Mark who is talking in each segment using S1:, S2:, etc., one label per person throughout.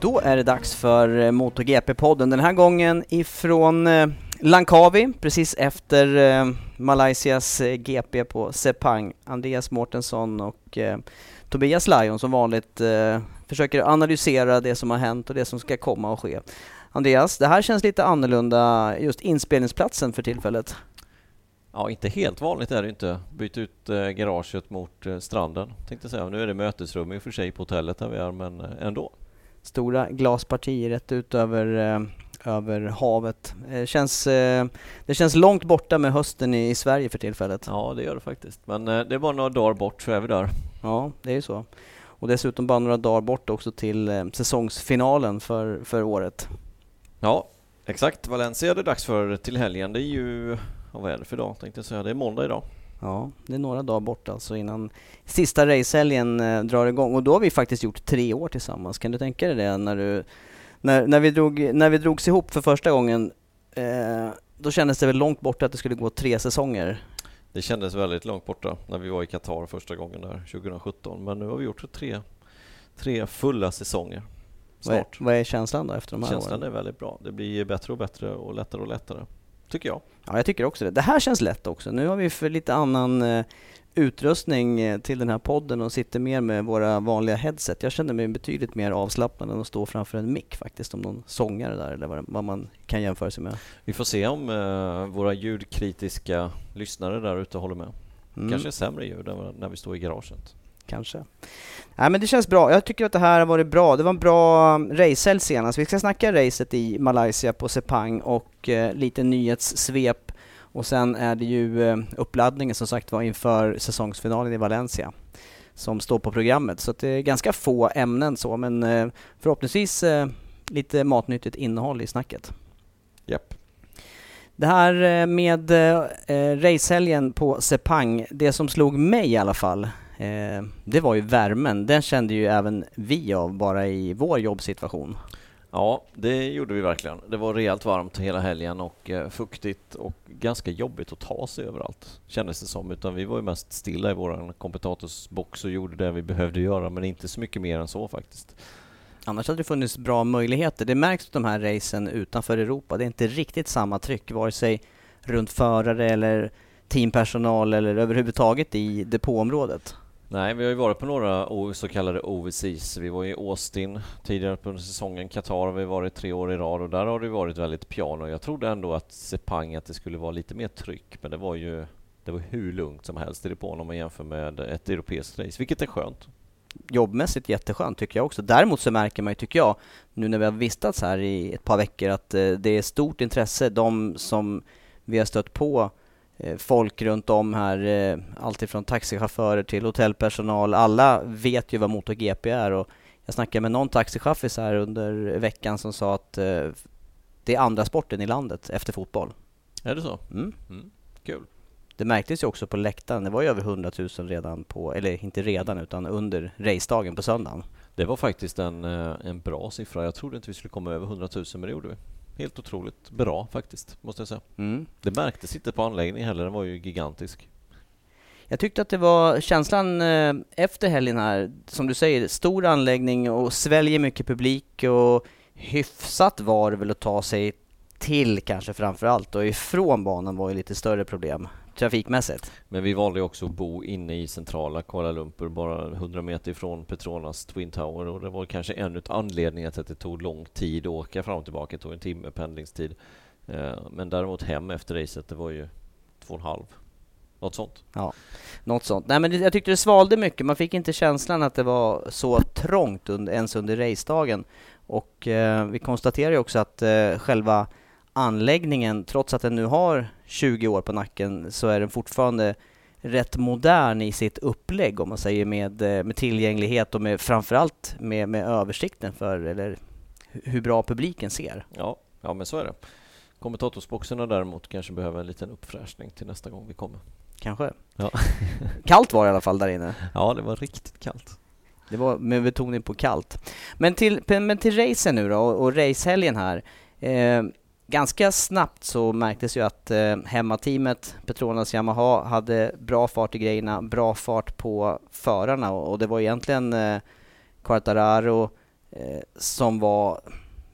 S1: Då är det dags för eh, MotoGP-podden. Den här gången ifrån eh, Langkawi, precis efter eh, Malaysias GP på Sepang. Andreas Mårtensson och Tobias Lajon som vanligt försöker analysera det som har hänt och det som ska komma och ske. Andreas, det här känns lite annorlunda, just inspelningsplatsen för tillfället.
S2: Ja, inte helt vanligt är det inte. Byta ut eh, garaget mot eh, stranden, tänkte jag säga. Nu är det mötesrum i och för sig på hotellet där vi är, men eh, ändå.
S1: Stora glaspartier rätt ut över, eh, över havet. Eh, känns, eh, det känns långt borta med hösten i, i Sverige för tillfället.
S2: Ja, det gör det faktiskt. Men det är bara några dagar bort så är vi där.
S1: Ja, det är ju så. Och dessutom bara några dagar bort också till säsongsfinalen för, för året.
S2: Ja, exakt. Valencia är det dags för till helgen. Det är ju, vad är det för dag tänkte jag säga? Det är måndag idag.
S1: Ja, det är några dagar bort alltså innan sista racehelgen eh, drar igång. Och då har vi faktiskt gjort tre år tillsammans. Kan du tänka dig det när du... När, när, vi, drog, när vi drogs ihop för första gången, eh, då kändes det väl långt borta att det skulle gå tre säsonger.
S2: Det kändes väldigt långt borta när vi var i Qatar första gången där 2017. Men nu har vi gjort tre, tre fulla säsonger.
S1: Vad är,
S2: Snart.
S1: vad är känslan då efter de här
S2: Känslan
S1: åren?
S2: är väldigt bra. Det blir bättre och bättre och lättare och lättare. Tycker jag.
S1: Ja, jag tycker också det. Det här känns lätt också. Nu har vi för lite annan eh, utrustning eh, till den här podden och sitter mer med våra vanliga headset. Jag känner mig betydligt mer avslappnad än att stå framför en mick faktiskt, om någon sångare där eller vad, vad man kan jämföra sig med.
S2: Vi får se om eh, våra ljudkritiska lyssnare där ute håller med.
S1: Mm.
S2: Kanske är sämre ljud än när vi står i garaget.
S1: Kanske. Nej men det känns bra. Jag tycker att det här har varit bra. Det var en bra um, racehelg senast. Vi ska snacka racet i Malaysia på Sepang och eh, lite nyhetssvep. Och sen är det ju eh, uppladdningen som sagt var inför säsongsfinalen i Valencia som står på programmet. Så det är ganska få ämnen så men eh, förhoppningsvis eh, lite matnyttigt innehåll i snacket.
S2: Japp.
S1: Det här eh, med eh, eh, racehelgen på Sepang, det som slog mig i alla fall, eh, det var ju värmen. Den kände ju även vi av bara i vår jobbsituation.
S2: Ja, det gjorde vi verkligen. Det var rejält varmt hela helgen och eh, fuktigt och ganska jobbigt att ta sig överallt, kändes det som. Utan vi var ju mest stilla i vår kommentatorsbox och gjorde det vi behövde göra, men inte så mycket mer än så faktiskt.
S1: Annars hade det funnits bra möjligheter. Det märks på de här racen utanför Europa. Det är inte riktigt samma tryck, vare sig runt förare eller teampersonal eller överhuvudtaget i depåområdet.
S2: Nej, vi har ju varit på några så kallade OVCs. Vi var i Austin tidigare på säsongen. Qatar har vi varit tre år i rad och där har det varit väldigt piano. Jag trodde ändå att Sepang, att det skulle vara lite mer tryck, men det var ju det var hur lugnt som helst i depån om man jämför med ett europeiskt race, vilket är skönt.
S1: jobbmässigt jätteskönt tycker jag också. Däremot så märker man ju, tycker jag, nu när vi har vistats här i ett par veckor att eh, det är stort intresse. De som vi har stött på, folk runt om här, eh, alltifrån taxichaufförer till hotellpersonal. Alla vet ju vad MotoGP är och jag snackade med någon taxichaffis här under veckan som sa att eh, det är andra sporten i landet efter fotboll.
S2: Är det så?
S1: Mm.
S2: Mm. Kul.
S1: Det märktes ju också på läktaren. Det var ju över 100 000 redan på, eller inte redan utan under racedagen på söndagen.
S2: Det var faktiskt en, eh, en bra siffra. Jag trodde inte vi skulle komma över 100 000 men det gjorde vi. Helt otroligt bra faktiskt, måste jag säga.
S1: Mm.
S2: Det märktes inte på anläggningen heller, den var ju gigantisk.
S1: Jag tyckte att det var känslan eh, efter helgen här, som du säger, stor anläggning och sväljer mycket publik och hyfsat var det väl att ta sig till kanske framför allt och ifrån banan var ju lite större problem trafikmässigt.
S2: Men vi valde också att bo inne i centrala Kuala Lumpur, bara 100 meter ifrån Petronas Twin Tower och det var kanske en av anledningarna till att det tog lång tid att åka fram och tillbaka. Det tog en timme pendlingstid. Eh, Men däremot hem efter racet, det var ju två och en halv. Något sånt.
S1: Något sånt. Nej men det, jag tyckte det svalde mycket, man fick inte känslan att det var så trångt under, ens under racedagen. Och eh, vi konstaterar ju också att eh, själva anläggningen, trots att den nu har 20 år på nacken, så är den fortfarande rätt modern i sitt upplägg om man säger med, eh, med tillgänglighet och med framförallt med, med översikten för, eller hu- hur bra publiken ser.
S2: Ja, ja men så är det. Kommentatorsboxarna däremot kanske behöver en liten uppfräschning till nästa gång vi kommer.
S1: Kanske.
S2: Ja.
S1: Kallt var det i alla fall där inne.
S2: Ja, det var riktigt kallt.
S1: Det var med betoning på kallt. Men till, men till racen nu då och, och racehelgen här. Eh, ganska snabbt så märktes ju att eh, hemmateamet Petronas Yamaha hade bra fart i grejerna, bra fart på förarna och, och det var egentligen eh, Quartararo eh, som var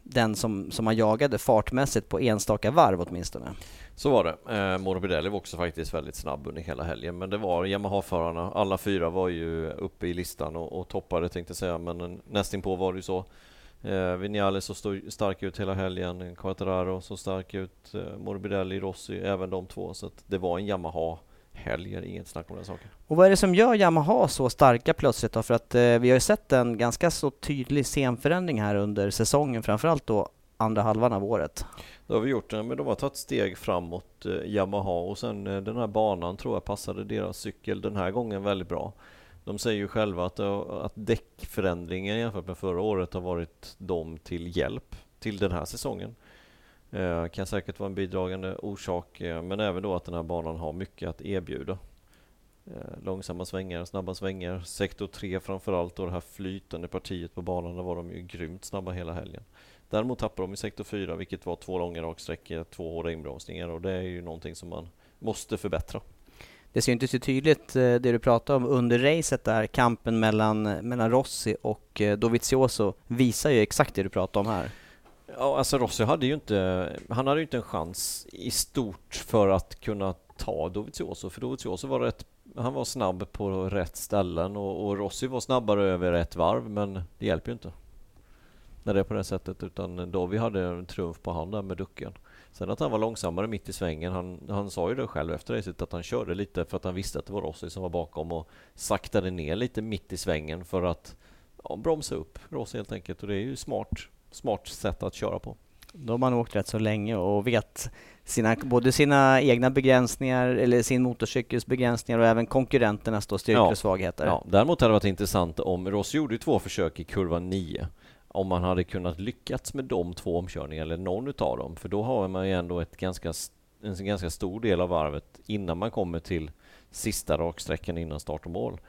S1: den som, som man jagade fartmässigt på enstaka varv åtminstone.
S2: Så var det. Eh, Morbidelli var också faktiskt väldigt snabb under hela helgen, men det var Yamaha-förarna. Alla fyra var ju uppe i listan och, och toppade tänkte jag säga, men nästinpå var det ju så. Eh, Vinales så stod stark ut hela helgen, Quattararo så stark ut, eh, Morbidelli, Rossi, även de två. Så att det var en Yamaha-helg, inget snack om den saken.
S1: Och vad är det som gör Yamaha så starka plötsligt då? För att eh, vi har ju sett en ganska så tydlig scenförändring här under säsongen, framförallt då andra halvan av året.
S2: Det har vi gjort, men de har tagit steg framåt, eh, Yamaha, och sen eh, den här banan tror jag passade deras cykel den här gången väldigt bra. De säger ju själva att, att däckförändringen jämfört med förra året har varit dem till hjälp till den här säsongen. Eh, kan säkert vara en bidragande orsak, eh, men även då att den här banan har mycket att erbjuda. Eh, långsamma svängar, snabba svängar, sektor 3 framförallt och det här flytande partiet på banan, där var de ju grymt snabba hela helgen. Däremot tappade de i sektor 4, vilket var två långa raksträckor, två hårda inbromsningar och det är ju någonting som man måste förbättra.
S1: Det ser ju inte så tydligt eh, det du pratar om under racet där, kampen mellan, mellan Rossi och eh, Dovizioso visar ju exakt det du pratar om här.
S2: Ja, alltså Rossi hade ju inte, han hade ju inte en chans i stort för att kunna ta Dovizioso, för Dovizioso var rätt, han var snabb på rätt ställen och, och Rossi var snabbare över ett varv, men det hjälper ju inte när det är på det sättet, utan Dovi hade en trumf på hand där med ducken. Sen att han var långsammare mitt i svängen, han, han sa ju det själv efter racet att han körde lite för att han visste att det var Rossi som var bakom och saktade ner lite mitt i svängen för att ja, bromsa upp Rossi helt enkelt och det är ju smart, smart sätt att köra på.
S1: Då har man åkt rätt så länge och vet sina, både sina egna begränsningar, eller sin motorcykels begränsningar och även konkurrenternas då styrkor och svagheter.
S2: Ja, däremot hade det varit intressant om Rossi gjorde två försök i kurva 9 om man hade kunnat lyckats med de två omkörningarna eller någon utav dem för då har man ju ändå ett ganska, en ganska stor del av varvet innan man kommer till sista raksträckan innan start och mål.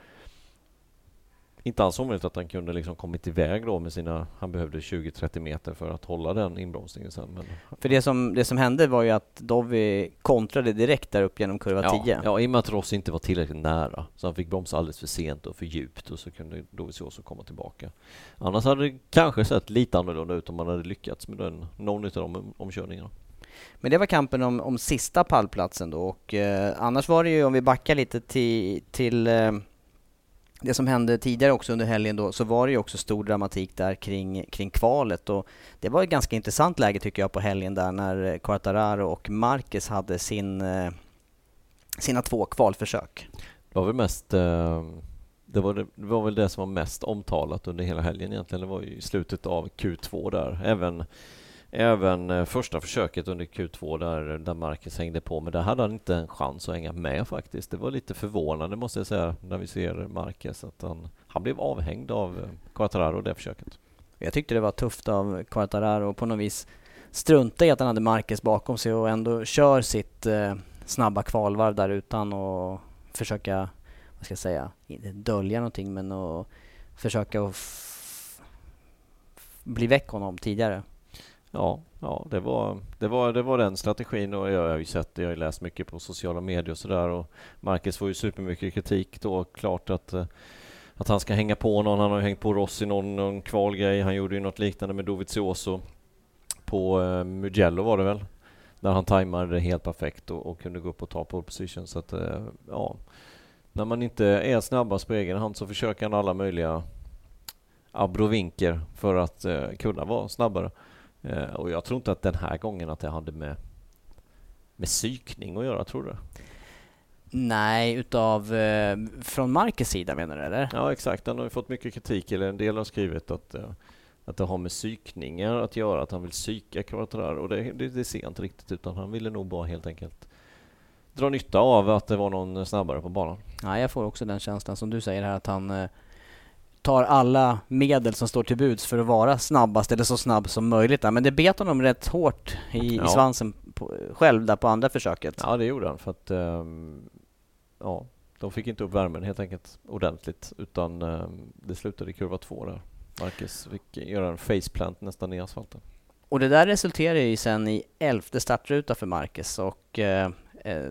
S2: Inte alls omöjligt att han kunde liksom kommit iväg då med sina, han behövde 20-30 meter för att hålla den inbromsningen sen. Men,
S1: För det som, det som hände var ju att Dovi kontrade direkt där upp genom kurva 10.
S2: Ja, ja, i och med att Rossi inte var tillräckligt nära. Så han fick bromsa alldeles för sent och för djupt och så kunde Dovizioso komma tillbaka. Annars hade det kanske sett lite annorlunda ut om man hade lyckats med den, någon av de omkörningarna.
S1: Men det var kampen om, om sista pallplatsen då och eh, annars var det ju, om vi backar lite till, till eh, det som hände tidigare också under helgen då, så var det ju också stor dramatik där kring, kring kvalet och det var ett ganska intressant läge tycker jag på helgen där när Quartararo och Marquez hade sin, eh, sina två kvalförsök.
S2: Det var väl mest eh, det var, det, det var väl det som var mest omtalat under hela helgen egentligen. Det var ju i slutet av Q2 där. Även, även eh, första försöket under Q2 där, där Marcus hängde på. Men där hade han inte en chans att hänga med faktiskt. Det var lite förvånande måste jag säga när vi ser Marcus att han, han blev avhängd av eh, Quattararo det försöket.
S1: Jag tyckte det var tufft av Quartararo på något vis strunta i att han hade Marcus bakom sig och ändå kör sitt eh, snabba kvalvarv där utan att försöka, vad ska jag säga, inte dölja någonting men att försöka att bli väck honom tidigare.
S2: Ja, ja det, var, det, var, det var den strategin och jag har ju sett det, jag har läst mycket på sociala medier och sådär och Marcus får ju supermycket kritik då, klart att eh, att han ska hänga på någon, han har ju hängt på Rossi någon, någon kvalgrej, han gjorde ju något liknande med Dovizioso på eh, Mugello var det väl? Där han tajmade det helt perfekt och, och, kunde gå upp och ta pole position så att eh, ja när man inte är snabbast på egen hand så försöker han alla möjliga abrovinker för att eh, kunna vara snabbare. Eh, och jag tror inte att den här gången att det hade med, med psykning att göra, tror du?
S1: Nej, utav eh, från Marcus sida menar du eller?
S2: Ja exakt, han har ju fått mycket kritik, eller en del har skrivit att, eh, att det har med psykningar att göra, att han vill psyka Quartararo och det, det, det ser inte riktigt utan han ville nog bara helt enkelt dra nytta av att det var någon snabbare på banan.
S1: Ja, jag får också den känslan som du säger här att han eh, tar alla medel som står till buds för att vara snabbast eller så snabb som möjligt. Men det bet honom rätt hårt i, ja. i svansen på, själv där på andra försöket.
S2: Ja, det gjorde han för att um, ja, de fick inte upp värmen helt enkelt ordentligt utan um, det slutade i kurva två där. Marcus fick göra en faceplant nästan i asfalten.
S1: Och det där resulterade ju sen i elfte startruta för Marcus och eh, eh,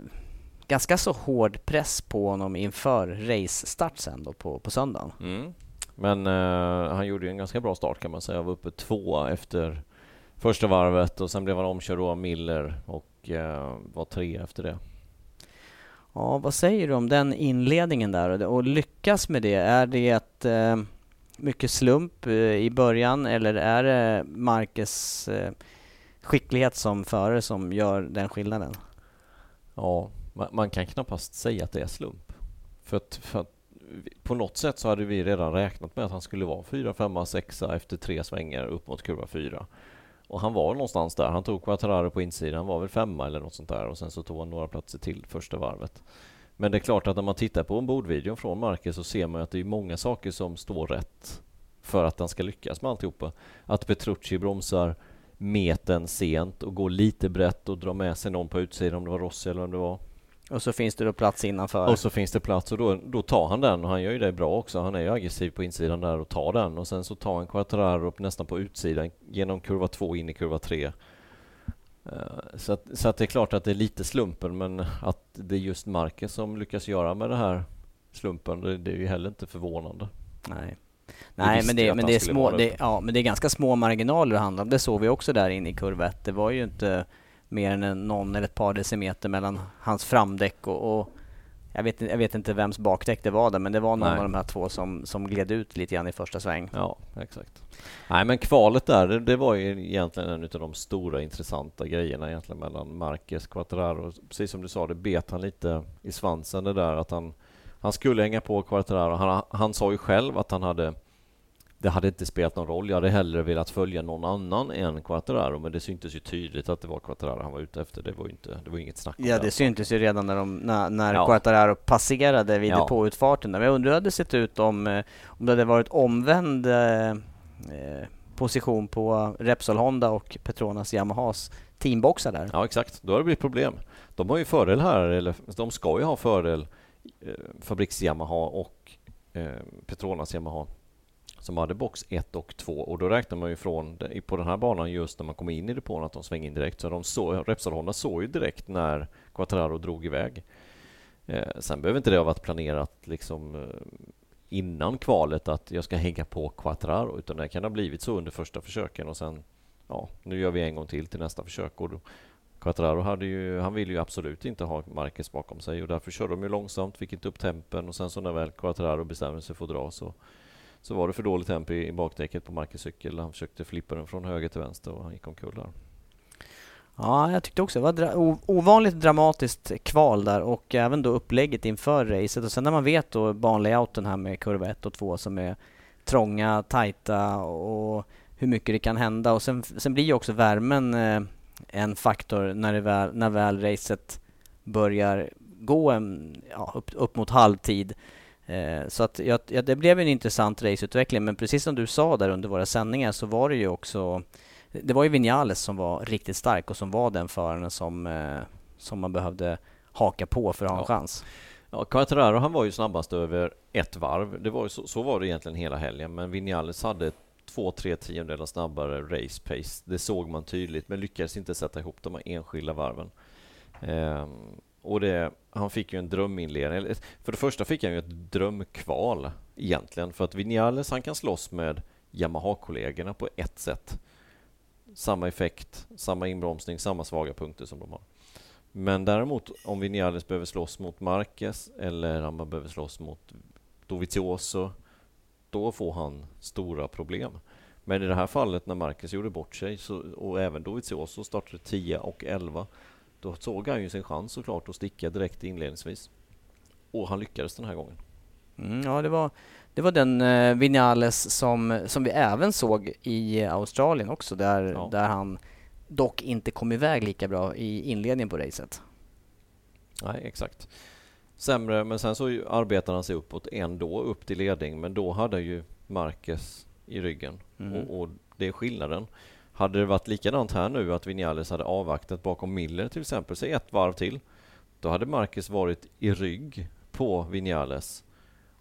S1: ganska så hård press på honom inför race-start sen då på, på söndagen.
S2: Mm. Men eh, han gjorde ju en ganska bra start kan man säga. Han var uppe tvåa efter första varvet och sen blev han omkörd av Miller och eh, var tre efter det.
S1: Ja, vad säger du om den inledningen där och lyckas med det? Är det eh, mycket slump eh, i början eller är det Marcus eh, skicklighet som förare som gör den skillnaden?
S2: Ja, man, man kan knappast säga att det är slump. För att, för att på något sätt så hade vi redan räknat med att han skulle vara 4, 5, 6 efter tre svängar upp mot kurva 4. Och han var någonstans där. Han tog Quattararo på insidan, han var väl femma eller något sånt där och sen så tog han några platser till första varvet. Men det är klart att när man tittar på ombordvideon från Marcus så ser man att det är många saker som står rätt för att han ska lyckas med alltihopa. Att Petrucci bromsar meten sent och går lite brett och drar med sig någon på utsidan om det var Rossi eller om det var
S1: och så finns det då plats innanför.
S2: Och så finns det plats och då, då tar han den och han gör ju det bra också. Han är ju aggressiv på insidan där och tar den och sen så tar han Quattararo nästan på utsidan genom kurva 2 in i kurva 3. Eh, så att, så att det är klart att det är lite slumpen men att det är just Marquez som lyckas göra med det här slumpen det, det är ju heller inte förvånande.
S1: Nej. Nej, men det, men det är små, det, ja, men det är ganska små marginaler det handlar om. Det såg vi också där inne i kurva 1. Det var ju inte mer än någon eller ett par decimeter mellan hans framdäck och, och jag, vet, jag vet inte vems bakdäck det var där, men det var någon Nej. av de här två som, som gled ut lite grann i första sväng.
S2: Ja, exakt. Nej, men kvalet där, det, det var ju egentligen en av de stora intressanta grejerna egentligen mellan Marquez Quattararo. Precis som du sa, det bet han lite i svansen det där att han, han skulle hänga på Quattararo. Han, han sa ju själv att han hade det hade inte spelat någon roll. Jag hade hellre velat följa någon annan än Quattararo, men det syntes ju tydligt att det var Quattararo han var ute efter. Det var ju inte, det var inget snack
S1: om Ja, det, det syntes ju redan när, de, när, när ja. Quattararo passerade vid ja. depåutfarten. Men jag undrar hur det hade sett ut om, eh, om det hade varit omvänd eh, eh, position på Repsol Honda och Petronas Yamahas teamboxar där.
S2: Ja, exakt. Då har det blivit problem. De har ju fördel här, eller de ska ju ha fördel, eh, Fabriks Yamaha och eh, Petronas Yamaha som hade box 1 och 2 och då räknar man ju från på den här banan just när man kommer in i depån att de svänger in direkt. Så de så, Repsol Honda såg ju direkt när Quattararo drog iväg. Eh, sen behöver inte det ha varit planerat liksom eh, innan kvalet att jag ska hänga på Quattraro. utan det kan ha blivit så under första försöken och sen ja, nu gör vi en gång till till nästa försök och då, Quattraro hade ju, han ville ju absolut inte ha Marquez bakom sig och därför körde de ju långsamt, fick inte upp tempen och sen så när väl Quattraro bestämde sig för att dra så så var det för dåligt tempo i, bakdäcket på Marcus cykel. Han försökte flippa den från höger till vänster och han gick omkull där.
S1: Ja, jag tyckte också det var dra ovanligt dramatiskt kval där och även då upplägget inför racet och sen när man vet då banlayouten här med kurva 1 och 2 som är trånga, tajta och hur mycket det kan hända och sen, sen blir ju också värmen eh, en faktor när, det väl, när väl racet börjar gå en, ja, upp, upp mot halvtid. Eh, så att ja, det blev en intressant raceutveckling men precis som du sa där under våra sändningar så var det ju också det var ju Vinales som var riktigt stark och som var den föraren som, eh, som man behövde haka på för att ha en
S2: Ja.
S1: chans.
S2: Ja, Quattararo han var ju snabbast över ett varv. Det var ju så, så var det egentligen hela helgen, men Vinales hade två, tre tiondelar snabbare race pace. Det såg man tydligt, men lyckades inte sätta ihop de här enskilda varven. Ehm, och det, han fick ju en dröminledning. För det första fick han ju ett drömkval egentligen, för att Vinales han kan slåss med Yamaha-kollegorna på ett sätt. Samma effekt, samma inbromsning, samma svaga punkter som de har. Men däremot om Vinales behöver slåss mot Marquez eller om man behöver slåss mot Dovizioso, då får han stora problem. Men i det här fallet när Marquez gjorde bort sig så, och även Dovizioso startade 10 och 11, då såg han ju sin chans såklart att sticka direkt inledningsvis. Och han lyckades den här gången.
S1: Mm, ja, det var, det var den eh, Vinales som, som vi även såg i Australien också, där,
S2: Ja.
S1: där han dock inte kom iväg lika bra i inledningen på racet.
S2: Nej, exakt. Sämre, men sen så arbetade han sig uppåt ändå, upp till ledning, men då hade ju Marquez i ryggen.
S1: Mm.
S2: Och, och det är skillnaden. Hade det varit likadant här nu, att Vinales hade avvaktat bakom Miller till exempel, säg ett varv till, då hade Marcus varit i rygg på Vinales.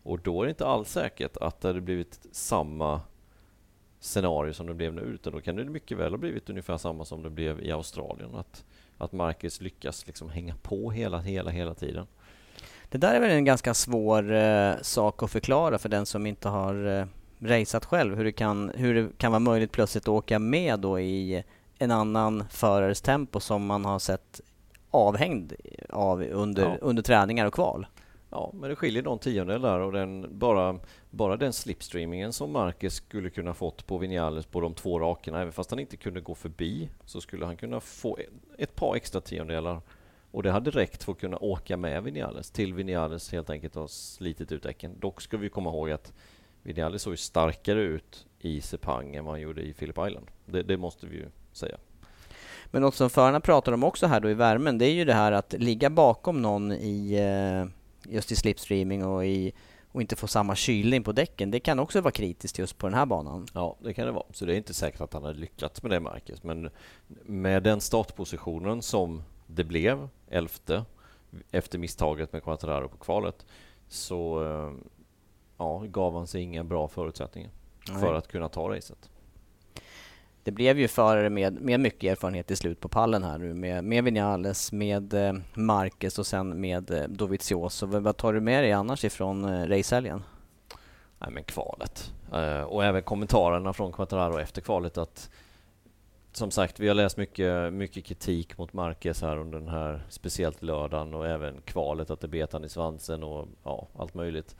S2: Och då är det inte alls säkert att det hade blivit samma scenario som det blev nu, utan då kan det mycket väl ha blivit ungefär samma som det blev i Australien. Att, att Marcus lyckas liksom hänga på hela, hela, hela tiden.
S1: Det där är väl en ganska svår eh, sak att förklara för den som inte har eh, raceat själv, hur det, kan, hur det kan vara möjligt plötsligt att åka med då i en annan förares tempo som man har sett avhängd av under,
S2: Ja.
S1: under träningar och kval.
S2: Ja, men det skiljer någon tiondel där och den, bara, bara den slipstreamingen som Marquez skulle kunna fått på Vinales på de två rakerna, även fast han inte kunde gå förbi, så skulle han kunna få ett, ett par extra tiondelar. Och det hade räckt för att kunna åka med Vinales, till Vinales helt enkelt har slitit ut däcken. Dock ska vi komma ihåg att Vinales såg ju starkare ut i Sepang än vad han gjorde i Phillip Island. Det, det måste vi ju säga.
S1: Men något som förarna pratar om också här då i värmen, det är ju det här att ligga bakom någon i eh, just i slipstreaming och, i, och inte få samma kylning på däcken. Det kan också vara kritiskt just på den här banan.
S2: Ja, det kan det vara. Så det är inte säkert att han hade lyckats med det, Marcus. Men med den startpositionen som det blev, elfte, efter misstaget med Quattararo på kvalet, så eh, ja, gav han sig inga bra förutsättningar
S1: Nej.
S2: för att kunna ta racet.
S1: Det blev ju förare med, med mycket erfarenhet till slut på pallen här nu med, med Vinales, med eh, Marquez och sen med eh, Dovizioso. Vad, tar du med dig annars ifrån eh, racehelgen?
S2: Nej, men kvalet. Och även kommentarerna från Quattararo efter kvalet att som sagt, vi har läst mycket, mycket kritik mot Marquez här under den här, speciellt lördagen och även kvalet, att det bet han i svansen och ja, allt möjligt.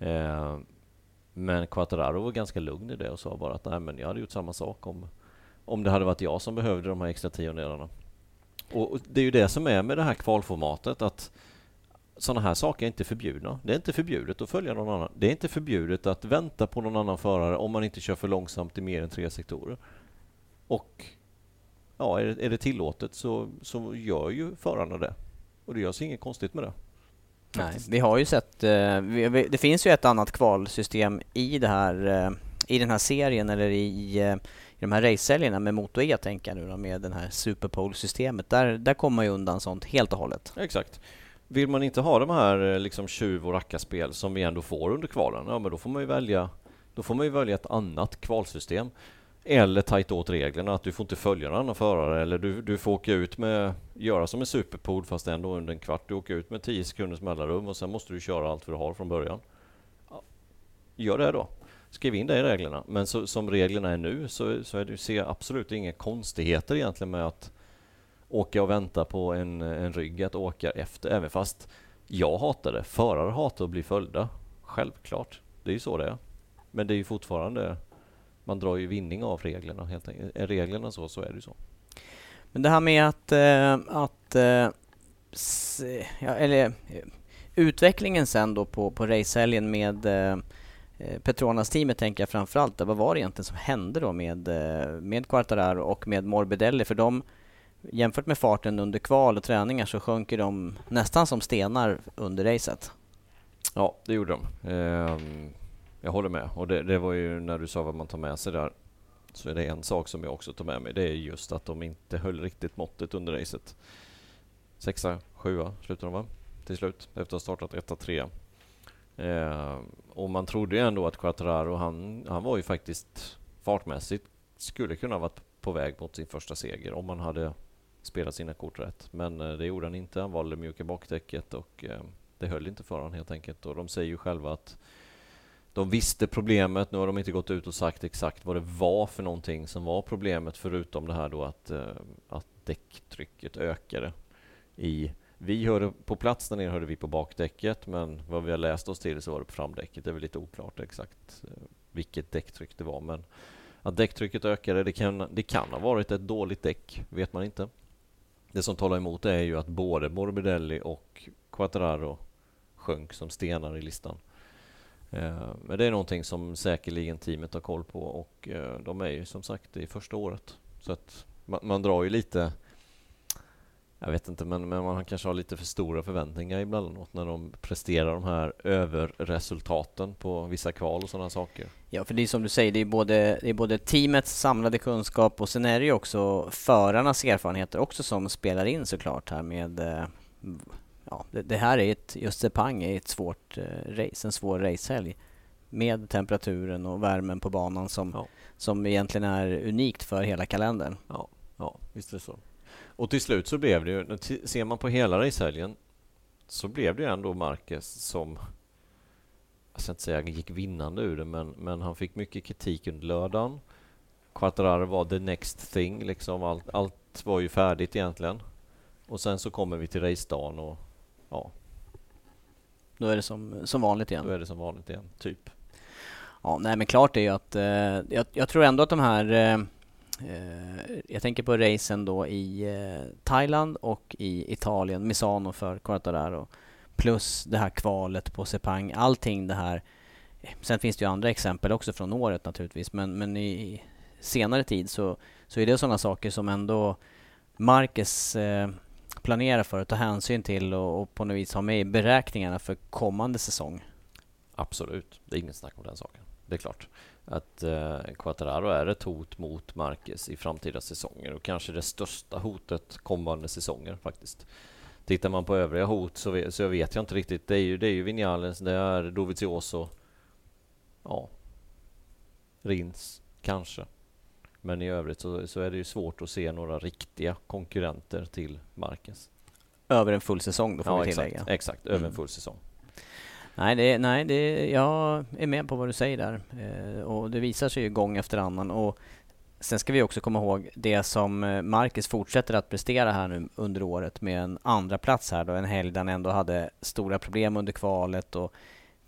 S2: Eh, men Quattararo var ganska lugn i det och sa bara att nej, men jag hade gjort samma sak om, om det hade varit jag som behövde de här extra tiondelarna. Och, och det är ju det som är med det här kvalformatet, att sådana här saker är inte förbjudna. Det är inte förbjudet att följa någon annan. Det är inte förbjudet att vänta på någon annan förare om man inte kör för långsamt i mer än tre sektorer. Och ja, är det, är det tillåtet så, så gör ju förarna det. Och det görs inget konstigt med det.
S1: Nej, vi har ju sett, eh, vi, vi, det finns ju ett annat kvalsystem i det här, eh, i den här serien eller i, eh, i de här racehelgerna med Moto E tänker jag nu då, med det här Superpole-systemet. Där, där kommer man ju undan sånt helt och hållet.
S2: Exakt. Vill man inte ha de här liksom tjuv och rackarspel som vi ändå får under kvalen, ja men då får man ju välja då får man ju välja ett annat kvalsystem. Eller tajta åt reglerna, att du får inte följa en annan förare eller du, du får åka ut med, göra som en superpool fast ändå under en kvart. Du åker ut med 10 sekunders mellanrum och sen måste du köra allt vad du har från början. Gör det då. Skriv in det i reglerna. Men så, som reglerna är nu så, så är det, ser jag absolut inga konstigheter egentligen med att åka och vänta på en, en rygg att åka efter, även fast jag hatar det. Förare hatar att bli följda. Självklart. Det är ju så det är. Men det är ju fortfarande, man drar ju vinning av reglerna helt enkelt. Är reglerna så, så är det ju så.
S1: Men det här med att, eh, att eh, se, ja, eller eh, utvecklingen sen då på, på racehelgen med Petronas-teamet tänker jag framförallt. Vad var det egentligen som hände då med, med Quartararo och med Morbidelli? För de, jämfört med farten under kval och träningar så sjönk de nästan som stenar under racet.
S2: Ja, det gjorde de. Ehm, jag håller med. Och det, det var ju när du sa vad man tar med sig där. så är det en sak som jag också tar med mig. Det är just att de inte höll riktigt måttet under racet. Sexa, sjua slutade de va? Till slut, efter att ha startat etta, trea. Eh, och man trodde ju ändå att Quattararo, han, han var ju faktiskt fartmässigt skulle kunna varit på väg mot sin första seger om han hade spelat sina kort rätt. Men eh, det gjorde han inte. Han valde mjuka bakdäcket och eh, det höll inte för honom helt enkelt. Och de säger ju själva att de visste problemet. Nu har de inte gått ut och sagt exakt vad det var för någonting som var problemet förutom det här då att, eh, att däcktrycket ökade. I, vi hörde på plats där nere hörde vi på bakdäcket men vad vi har läst oss till så var det på framdäcket. Det är väl lite oklart exakt eh, vilket däcktryck det var men att däcktrycket ökade, det kan, det kan ha varit ett dåligt däck, vet man inte. Det som talar emot det är ju att både Morbidelli och Quattararo sjönk som stenar i listan. Eh, men det är någonting som säkerligen teamet har koll på och eh, de är ju som sagt i första året. Så att man, man drar ju lite jag vet inte, men, men man kanske har lite för stora förväntningar ibland när de presterar de här överresultaten på vissa kval och sådana saker.
S1: Ja, för det är som du säger, det är, både, det är både teamets samlade kunskap och sen är det ju också förarnas erfarenheter också som spelar in såklart här med eh, Ja, det, det här är ett, just Sepang är ett svårt eh, race, en svår racehelg med temperaturen och värmen på banan som, ja. som egentligen är unikt för hela kalendern.
S2: Ja, ja visst är det så. Och till slut så blev det ju, ser man på hela racehelgen så blev det ju ändå Marquez som jag ska inte säga gick vinnande ur det, men, men han fick mycket kritik under lördagen. Quattararo var the next thing, liksom allt, allt var ju färdigt egentligen. Och sen så kommer vi till racedagen och ja.
S1: Då är det som, som vanligt igen.
S2: Då är det som vanligt igen, typ.
S1: Ja, nej men klart är ju att eh, jag, jag, tror ändå att de här eh, Eh, jag tänker på racen då i eh, Thailand och i Italien, Misano för Quartararo. Plus det här kvalet på Sepang, allting det här. Sen finns det ju andra exempel också från året naturligtvis, men, men i senare tid så, så är det sådana saker som ändå Marcus eh, planera för att ta hänsyn till och, och på något vis ha med i beräkningarna för kommande säsong.
S2: Absolut, det är inget snack om den saken. Det är klart att eh, Quattararo är ett hot mot Marquez i framtida säsonger och kanske det största hotet kommande säsonger faktiskt. Tittar man på övriga hot så vet, så vet jag inte riktigt. Det är ju, det är ju Vinales, det är Dovizioso. Ja. Rins, kanske. Men i övrigt så, så, är det ju svårt att se några riktiga konkurrenter till Marquez.
S1: Över en full säsong då får
S2: ja,
S1: vi tillägga.
S2: Exakt, exakt över mm. en full säsong.
S1: Nej, det, nej det, jag är med på vad du säger där. Eh, och det visar sig ju gång efter annan. Och sen ska vi också komma ihåg det som eh, Marcus fortsätter att prestera här nu under året med en andra plats här då, en helg där han ändå hade stora problem under kvalet och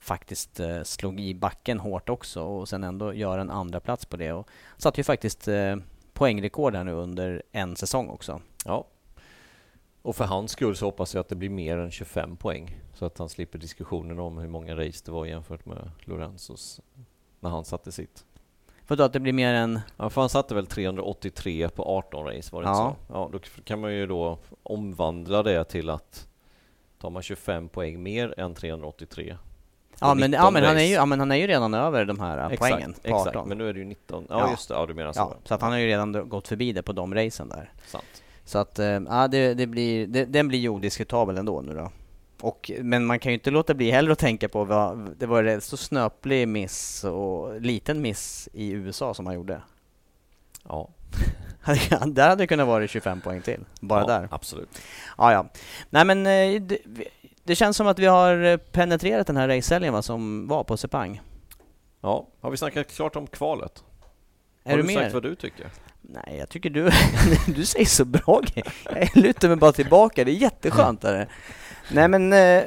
S1: faktiskt eh, slog i backen hårt också och sen ändå göra en andra plats på det. Och satte ju faktiskt eh, poängrekord här nu under en säsong också.
S2: Ja. Och för hans skull så hoppas jag att det blir mer än 25 poäng så att han slipper diskussionen om hur många race det var jämfört med Lorenzos när han satte sitt.
S1: För då att det blir mer än...
S2: Ja, för han satte väl 383 på 18 race, var det ja. inte så? Ja, då kan man ju då omvandla det till att tar man 25 poäng mer än 383
S1: Ja men, ja, men han är ju, ja, men han är ju redan över de här exakt, poängen
S2: på 18. Exakt, men nu är det ju 19. Ja, ja. just det, ja, du menar så. Ja,
S1: så att han har ju redan gått förbi det på de racen där.
S2: Sant.
S1: Så att, eh, ja det, det blir, det, den blir ju odiskutabel ändå nu då. Och, men man kan ju inte låta bli heller att tänka på vad, det var en så snöplig miss och liten miss i USA som han gjorde.
S2: Ja.
S1: där hade det kunnat vara 25 poäng till, bara
S2: ja,
S1: där.
S2: Absolut.
S1: Ja, ja. Nej men eh, det, det, känns som att vi har penetrerat den här racehelgen som var på Sepang.
S2: Ja, har vi snackat klart om kvalet?
S1: Är
S2: har
S1: du,
S2: du sagt vad du tycker?
S1: Nej, jag tycker du, du säger så bra grejer. Jag lutar mig bara tillbaka, det är jätteskönt. Där. Nej men... Eh,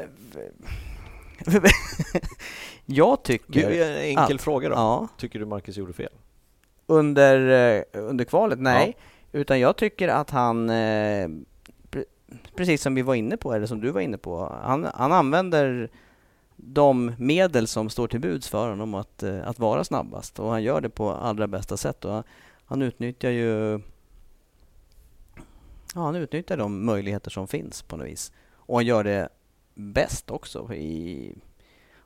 S1: jag tycker...
S2: en enkel att, fråga då. Ja. Tycker du Marcus gjorde fel?
S1: Under, eh, under kvalet? Nej. Ja. Utan jag tycker att han, eh, precis som vi var inne på, eller som du var inne på, han, han använder de medel som står till buds för honom att, att vara snabbast och han gör det på allra bästa sätt. Och han, han utnyttjar ju ja, han utnyttjar de möjligheter som finns på något vis. Och han gör det bäst också. I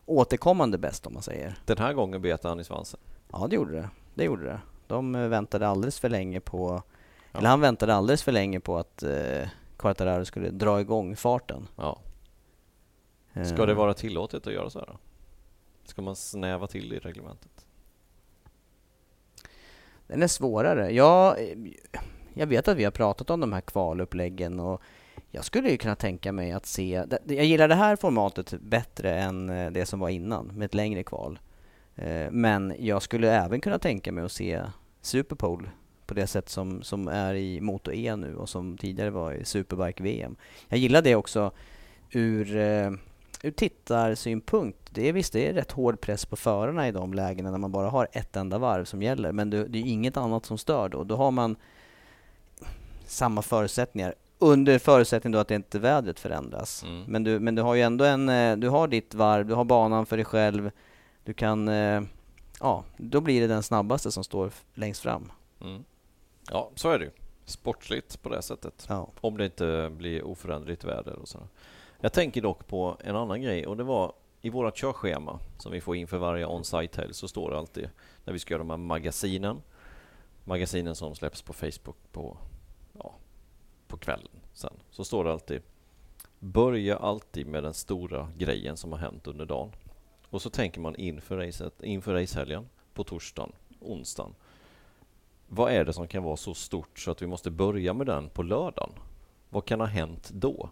S1: återkommande bäst om man säger.
S2: Den här gången bet han i svansen?
S1: Ja, det gjorde det. Det gjorde det. De eh, väntade alldeles för länge på,
S2: Ja.
S1: eller han väntade alldeles för länge på att eh, Quartararo skulle dra igång farten.
S2: Ja.
S1: Eh,
S2: Ska det vara tillåtet att göra så här då? Ska man snäva till i reglementet?
S1: Den är svårare. Jag, jag vet att vi har pratat om de här kvaluppläggen och jag skulle ju kunna tänka mig att se... Jag gillar det här formatet bättre än eh, det som var innan med ett längre kval. Eh, Men jag skulle även kunna tänka mig att se Superpole på det sätt som, som är i Moto E nu och som tidigare var i Superbike-VM. Jag gillar det också ur, eh, ur tittarsynpunkt. Det är visst, det är rätt hård press på förarna i de lägena när man bara har ett enda varv som gäller. Men det, det är inget annat som stör då. Då har man samma förutsättningar. Under förutsättning då att inte vädret förändras.
S2: Mm.
S1: Men, du, men du har ju ändå en, eh, du har ditt varv, du har banan för dig själv. Du kan, eh, ja, då blir det den snabbaste som står längst fram.
S2: Mm. Ja, så är det ju. Sportsligt på det sättet.
S1: Ja.
S2: Om det inte blir oföränderligt väder och så. Jag tänker dock på en annan grej och det var i vårt körschema som vi får inför varje on-site helg så står det alltid när vi ska göra de här magasinen. Magasinen som släpps på Facebook på, ja, på kvällen sen. Så står det alltid Börja alltid med den stora grejen som har hänt under dagen. Och så tänker man inför, racet, inför racehelgen på torsdagen, onsdagen. Vad är det som kan vara så stort så att vi måste börja med den på lördagen? Vad kan ha hänt då?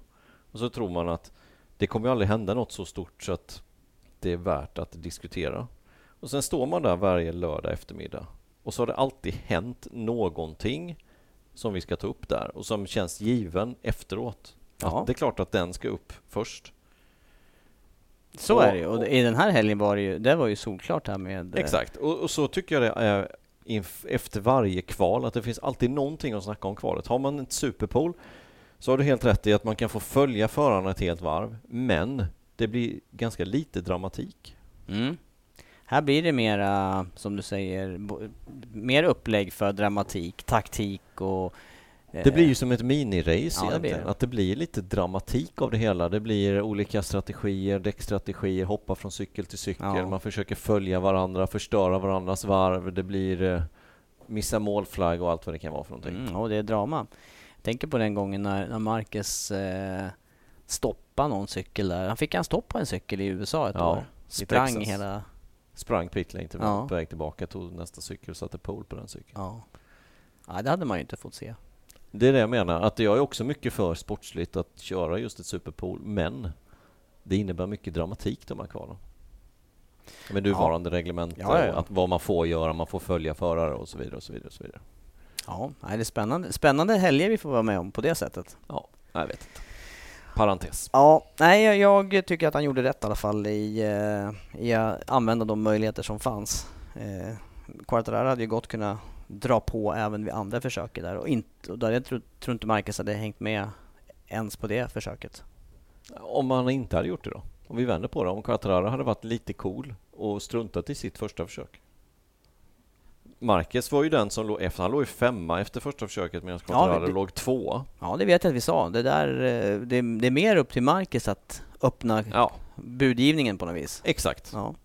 S2: Och så tror man att det kommer ju aldrig hända något så stort så att det är värt att diskutera. Och sen står man där varje lördag eftermiddag och så har det alltid hänt någonting som vi ska ta upp där och som känns given efteråt.
S1: Ja.
S2: Det är klart att den ska upp först.
S1: Så
S2: Och-
S1: är det ju. Och i den här helgen var det ju, det var ju solklart här med... eh,
S2: Exakt, och, och så tycker jag det är efter varje kval, att det finns alltid någonting att snacka om kvalet. Har man ett superpool så har du helt rätt i att man kan få följa förarna ett helt varv, men det blir ganska lite dramatik.
S1: Mm. Här blir det mera, som du säger, mer upplägg för dramatik, taktik och eh,
S2: Det blir ju som ett minirace
S1: Ja,
S2: egentligen,
S1: det.
S2: att det blir lite dramatik av det hela. Det blir olika strategier, däckstrategier, hoppa från cykel till cykel,
S1: Ja.
S2: man försöker följa varandra, förstöra varandras varv, det blir eh, missa målflagg och allt vad det kan vara för någonting.
S1: Mm, och det är drama. Jag tänker på den gången när, när Marcus eh, stoppade någon cykel där. Han fick en stopp på en cykel i USA ett
S2: Ja,
S1: år. Sprang hela...
S2: Sprang pitlane till
S1: Ja.
S2: på väg tillbaka, tog nästa cykel och satte pole på den cykeln.
S1: Ja. ja, det hade man ju inte fått se.
S2: Det är det jag menar, att jag är också mycket för sportsligt att köra just ett superpool, men det innebär mycket dramatik de här kvalen. Med nuvarande reglement,
S1: Ja, ja, ja.
S2: och att vad man får göra, man får följa förare och så vidare. Och så vidare, och så vidare.
S1: Ja, det är spännande. Spännande helger vi får vara med om på det sättet.
S2: Ja, jag vet inte. Parentes.
S1: Ja, nej, jag- jag tycker att han gjorde rätt i alla fall i, eh, i att använda de möjligheter som fanns. Eh, Quartararo hade ju gott kunnat dra på även vid andra försöket där och, inte, och där jag tror, tror inte Marcus hade hängt med ens på det försöket.
S2: Om man inte hade gjort det då? Om vi vänder på det, om Quattararo hade varit lite cool och struntat i sitt första försök. Marquez var ju den som låg efter, han låg ju femma efter första försöket medan Quattararo
S1: det-
S2: låg tvåa.
S1: Ja, det vet jag att vi sa. Det, där, eh, det, det är mer upp till Marcus att öppna
S2: Ja,
S1: budgivningen på något vis.
S2: exakt.
S1: Ja,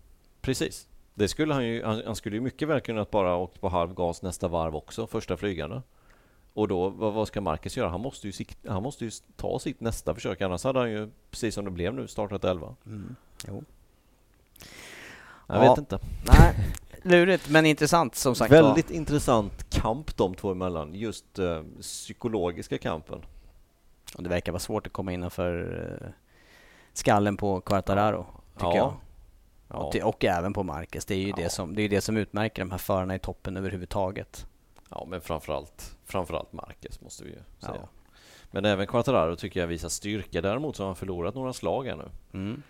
S2: Precis. Det skulle han ju, han, han skulle ju mycket väl kunnat bara åkt på halv gas nästa varv också, första flygande. Och då, vad, vad ska Marcus göra? Han måste, ju sikt, han måste ju ta sitt nästa försök, annars hade han ju, precis som det blev nu, startat 11.
S1: mm. jo.
S2: Jag
S1: Ja.
S2: vet inte.
S1: Nej, lurigt men intressant som sagt.
S2: Väldigt intressant kamp de två emellan, just eh, psykologiska kampen.
S1: Och det verkar vara svårt att komma innanför eh, skallen på Quartararo, tycker
S2: Ja.
S1: jag.
S2: Ja.
S1: Och, till, och även på Marcus. Det är ju
S2: Ja.
S1: det, som, det, är det som utmärker de här förarna i toppen överhuvudtaget.
S2: Ja, men framförallt, framförallt Marquez måste vi ju säga.
S1: Ja.
S2: Men även Quattararo tycker jag visar styrka. Däremot så har han förlorat några slag här nu.
S1: Mm.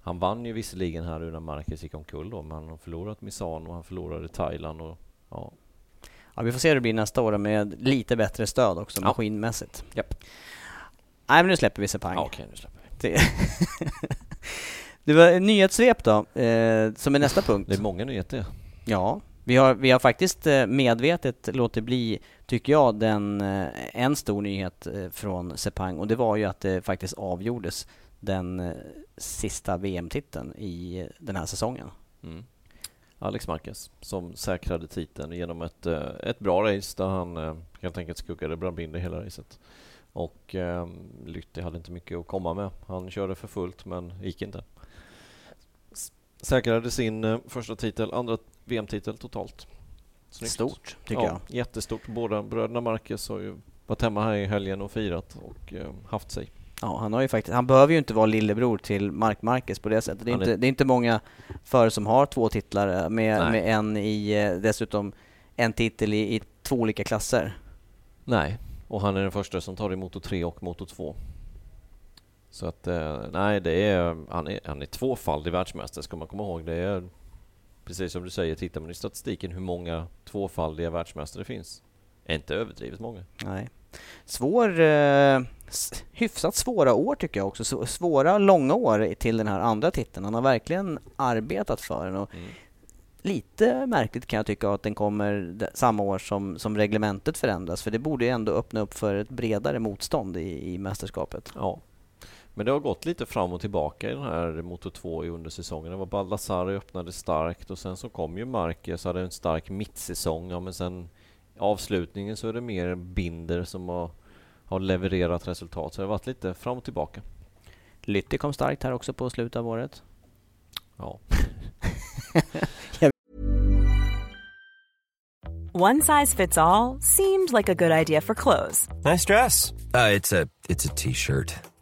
S2: Han vann ju visserligen här nu när Marquez gick omkull då, men han har förlorat Misano och han förlorade Thailand och ja.
S1: Ja, vi får se hur det blir nästa år med lite bättre stöd också
S2: Ja.
S1: maskinmässigt.
S2: Japp.
S1: Nej men nu släpper vi Sepang.
S2: ja Okej, nu släpper vi.
S1: Det, var nyhetssvep då, eh, som är nästa punkt.
S2: Det är många nyheter.
S1: Ja, vi har, vi har faktiskt eh, medvetet låtit bli, tycker jag, den, eh, en stor nyhet eh, från Sepang och det var ju att det faktiskt avgjordes den sista VM-titeln i den här säsongen.
S2: Mm. Alex Marquez som säkrade titeln genom ett, ett bra race där han helt enkelt skuggade Brabinde hela racet. Och eh, Lytti hade inte mycket att komma med. Han körde för fullt men gick inte. Säkrade sin eh, första titel, andra VM-titel totalt.
S1: Snyggt. Stort, tycker
S2: ja, jag. Jättestort. Båda bröderna Marquez har ju varit hemma här i helgen och firat och eh, haft sig.
S1: Ja, han, har ju faktiskt, han behöver ju inte vara lillebror till Mark Marquez på det sättet. Det är, inte, det är inte många före som har två titlar eh, med, med en i, dessutom en titel i, i två olika klasser.
S2: Nej, och han är den första som tar i Moto 3 och Moto 2. Så att, eh, nej, det är, han är, han är tvåfaldig världsmästare ska man komma ihåg. Det är precis som du säger, tittar man i statistiken hur många tvåfaldiga världsmästare det finns. Inte överdrivet många.
S1: Nej. Svår, eh, hyfsat svåra år tycker jag också. Svåra, långa år till den här andra titeln. Han har verkligen arbetat för den. Och mm. Lite märkligt kan jag tycka att den kommer samma år som, som reglementet förändras. För det borde ju ändå öppna upp för ett bredare motstånd i, i mästerskapet.
S2: Ja, men det har gått lite fram och tillbaka i den här Moto 2 under säsongen. Det var Baldassare öppnade starkt och sen så kom ju Marquez hade en stark mittsäsong. Ja, men sen avslutningen så är det mer Binder som har, har levererat resultat. Så det har varit lite fram och tillbaka.
S1: Lytti kom starkt här också på slutet av året.
S2: Ja.
S3: One size fits all, seemed like a good idea for clothes.
S4: Nice dress. Uh, it's a T-shirt.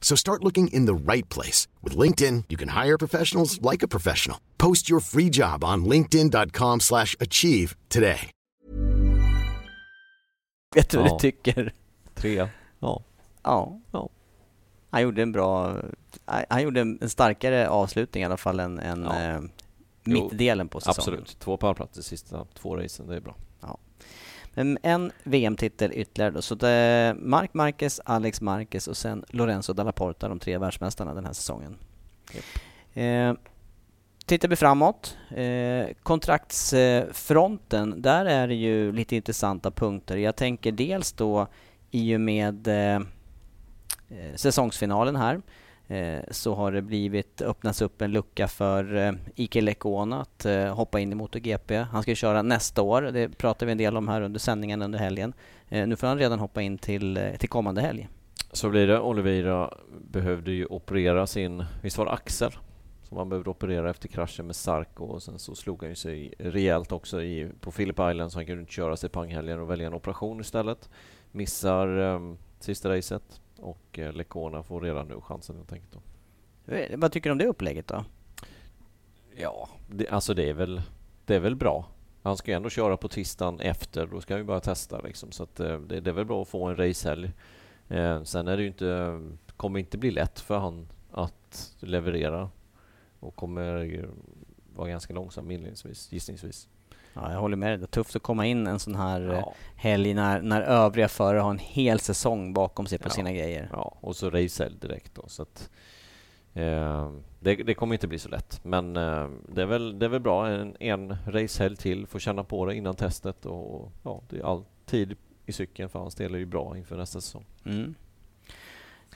S5: So start looking in the right place. With LinkedIn, you can hire professionals like a professional. Post your free job on linkedin.com slash achieve today.
S1: Vet du vad du tycker?
S2: Tre.
S1: Ja. Ja. ja. Han gjorde en bra... Han gjorde en starkare avslutning i alla fall än, än ja. eh, mittdelen på säsongen.
S2: Absolut. Två pallplatser sista två racen, det är bra.
S1: Men en VM-titel ytterligare då. Så det är Mark Marquez, Alex Marquez och sen Lorenzo Dalla Porta, de tre världsmästarna den här säsongen. Yep. Eh, tittar vi framåt, eh, kontraktsfronten, där är det ju lite intressanta punkter. Jag tänker dels då i och med eh, eh, säsongsfinalen här Eh, så har det blivit öppnats upp en lucka för eh, Ike Lekona att eh, hoppa in i MotoGP. Han ska köra nästa år, det pratar vi en del om här under sändningen under helgen. Eh, nu får han redan hoppa in till, eh, till kommande helg.
S2: Så blir det. Oliveira behövde ju operera sin, visst var det axel? Som han behövde operera efter kraschen med Sarko och sen så slog han ju sig rejält också i, på Phillip Island så han kunde inte köra sig panghelgen och välja en operation istället. Missar um, sista racet och eh, Lecona får redan nu chansen helt enkelt. Då.
S1: Vad tycker du om det upplägget då?
S2: Ja, det, alltså det är väl, det är väl bra. Han ska ju ändå köra på tisdagen efter, då ska han ju bara testa liksom. Så att, eh, det, det är väl bra att få en racehelg. Eh, sen är det ju inte, kommer inte bli lätt för han att leverera och kommer vara ganska långsam inledningsvis, gissningsvis.
S1: Ja, jag håller med dig. Det är tufft att komma in en sån här ja. Eh, helg när, när övriga förare har en hel säsong bakom sig på
S2: ja.
S1: sina grejer.
S2: Ja, och så racehelg direkt då. Så att, eh, det, det, kommer inte bli så lätt. Men eh, det, är väl, det är väl bra. En, en racehelg till, få känna på det innan testet. Och, ja, det är all tid i cykeln för hans del är ju bra inför nästa säsong. Mm.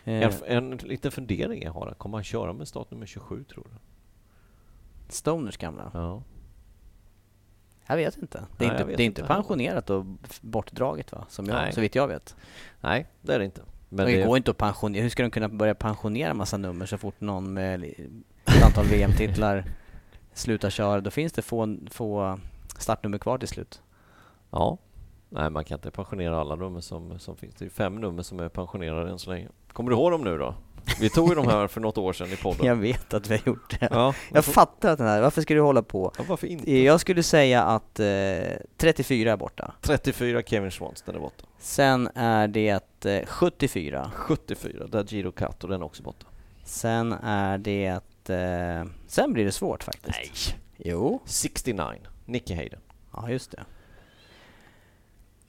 S2: En, eh. en liten fundering jag har. Kommer han köra med startnummer 27 tror du?
S1: Stoners gamla?
S2: Ja.
S1: Jag vet inte. Det är
S2: Nej,
S1: inte, det är inte pensionerat och bortdraget va? Som jag, så vitt jag vet.
S2: Nej, det är det inte. Men
S1: det
S2: det,
S1: går inte att pensionera. Hur ska de kunna börja pensionera massa nummer så fort någon med ett antal VM-titlar slutar köra? Då finns det få, få startnummer kvar till slut.
S2: Ja. Nej, man kan inte pensionera alla nummer som, som finns. Det är fem nummer som är pensionerade än så länge. Kommer du ihåg dem nu då? Vi tog ju de här för något år sedan i podden.
S1: Jag vet att vi har gjort det.
S2: Ja,
S1: Jag fattar att den här, varför ska du hålla på?
S2: ja, varför inte?
S1: Jag skulle säga att eh, 34 är borta.
S2: 34 Kevin den är borta.
S1: Sen är det eh, 74.
S2: 74, där Giro Kato, den är också borta.
S1: Sen är det... Eh, sen blir det svårt faktiskt.
S2: Nej.
S1: Jo.
S2: 69, Nicky Hayden.
S1: Ja, just det.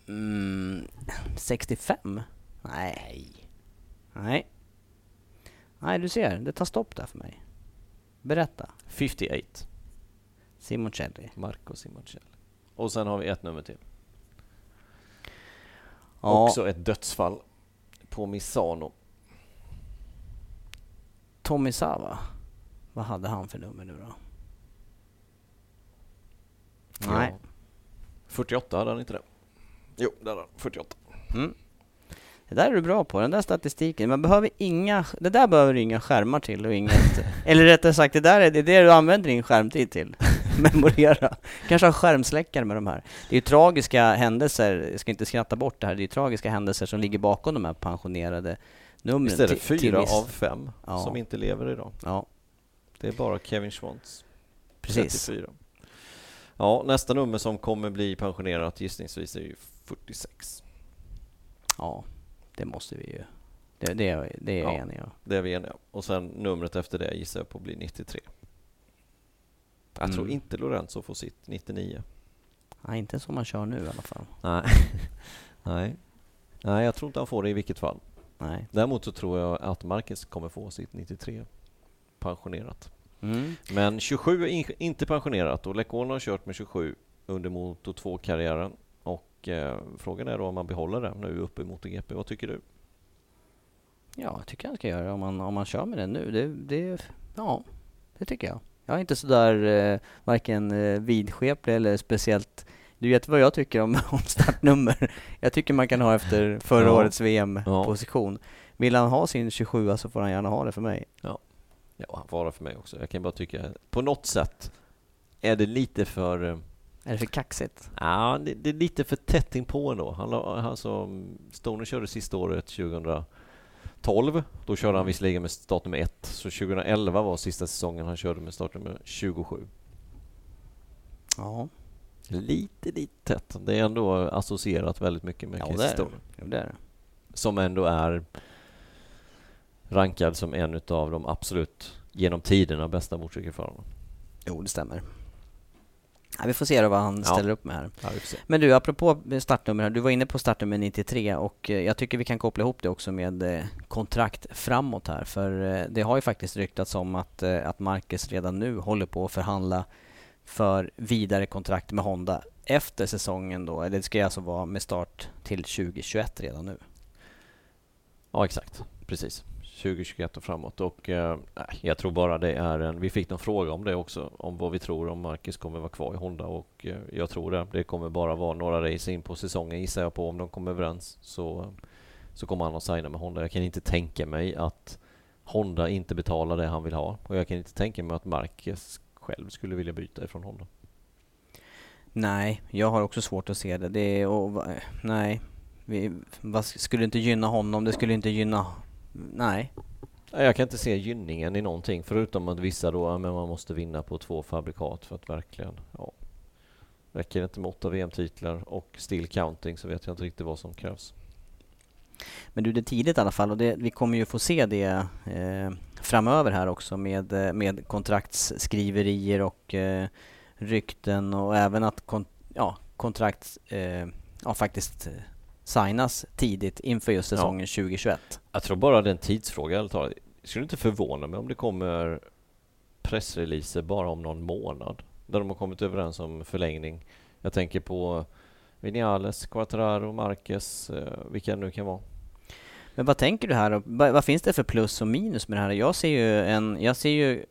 S1: Mm, 65? Nej. Nej. Nej, du ser. Det tar stopp där för mig. Berätta.
S2: 58,
S1: Simoncelli.
S2: Marco Simoncelli. Och sen har vi ett nummer till.
S1: Ja,
S2: Också ett dödsfall på Misano.
S1: Tommy Sava. Vad hade han för nummer nu då? Nej.
S2: Ja. 48 hade han inte det? Jo, där har han 48.
S1: Mm. Det där är du bra på, den där statistiken. Man behöver inga, det där behöver du inga skärmar till och inget... eller rättare sagt, det där är det, det du använder din skärmtid till. Memorera. Kanske ha skärmsläckare med de här. Det är ju tragiska händelser, jag ska inte skratta bort det här, det är ju tragiska händelser som ligger bakom de här pensionerade numren.
S2: Visst är det fyra av fem
S1: Ja.
S2: som inte lever idag?
S1: Ja,
S2: Det är bara Kevin Schwantz.
S1: precis.
S2: 34. Ja, nästa nummer som kommer bli pensionerat gissningsvis är ju 46.
S1: Ja, det måste vi ju... Det, det, är- det är jag
S2: Ja.
S1: enig om.
S2: Det är vi eniga om. Och sen numret efter det gissar jag på blir 93. Jag tror
S1: Mm.
S2: inte Lorenzo får sitt 99.
S1: Nej, inte som man kör nu i alla fall.
S2: Nej. Nej. Nej, jag tror inte han får det i vilket fall.
S1: Nej.
S2: Däremot så tror jag att Marcus kommer få sitt 93 pensionerat.
S1: Mm.
S2: Men 27 är in- inte pensionerat och Lecona har kört med 27 under Moto 2-karriären. Och eh, frågan är då om man behåller det nu uppe i MotoGP. Vad tycker du?
S1: Ja, jag tycker han ska göra det om man, om man kör med den nu. Det, det, ja, det tycker jag. Jag är inte sådär eh, varken eh, vidskeplig eller speciellt... Du vet vad jag tycker om, om startnummer. Jag tycker man kan ha efter förra
S2: Ja.
S1: årets
S2: Ja.
S1: VM-position. Vill han ha sin 27 så får han gärna ha det för mig.
S2: Ja, han får vara för mig också. Jag kan bara tycka, på något sätt är det lite för...
S1: Är det för kaxigt?
S2: Ja, det, det är lite för tätt inpå ändå. Han, alltså, Stoner körde sista året 2012. Då körde han visserligen med startnummer 1. Så 2011 var sista säsongen han körde med startnummer 27.
S1: Ja,
S2: Lite, lite tätt. Det är ändå associerat väldigt mycket med
S1: ja
S2: Casey. Stoner.
S1: Jo, det är det.
S2: Som ändå är rankad som en av de absolut genom tiderna bästa motorcykelförarna.
S1: Jo, det stämmer. Ja, vi får se då vad han
S2: Ja.
S1: ställer upp med här.
S2: Ja.
S1: Men du, apropå startnummer här. Du var inne på startnummer 93 och eh, jag tycker vi kan koppla ihop det också med eh, kontrakt framåt här. För eh, det har ju faktiskt ryktats om att, att Marcus redan nu håller på att förhandla för vidare kontrakt med Honda efter säsongen då. Eller det ska alltså vara med start till 2021 redan nu.
S2: Ja, exakt. Precis. 2021 och framåt. Och eh, jag tror bara det är en... Vi fick någon fråga om det också, om vad vi tror om Marcus kommer vara kvar i Honda och eh, jag tror det. Det kommer bara vara några race in på säsongen gissar jag på. Om de kommer överens så, så kommer han att signa med Honda. Jag kan inte tänka mig att Honda inte betalar det han vill ha och jag kan inte tänka mig att Marcus själv skulle vilja byta ifrån Honda.
S1: Nej, jag har också svårt att se det. det är, och, nej, vi, vad, skulle inte gynna honom, det skulle inte gynna... Nej.
S2: Jag kan inte se gynningen i någonting förutom att vissa då, men man måste vinna på två fabrikat för att verkligen, ja. Räcker det inte med åtta VM-titlar och still counting så vet jag inte riktigt vad som krävs.
S1: Men du, det är tidigt i alla fall och det, vi kommer ju få se det eh, framöver här också med, eh, med kontraktsskriverier och eh, rykten och även att kon, ja, kontrakt eh, ja, faktiskt eh, signas tidigt inför just
S2: Ja.
S1: säsongen 2021.
S2: Jag tror bara det är en tidsfråga ärligt talat. Skulle inte förvåna mig om det kommer pressreleaser bara om någon månad där de har kommit överens om förlängning. Jag tänker på Vinales, Quattraro, Marquez, eh, vilka det nu kan vara.
S1: Men vad tänker du här? vad finns det för plus och minus med det här? Jag ser ju en, jag ser ju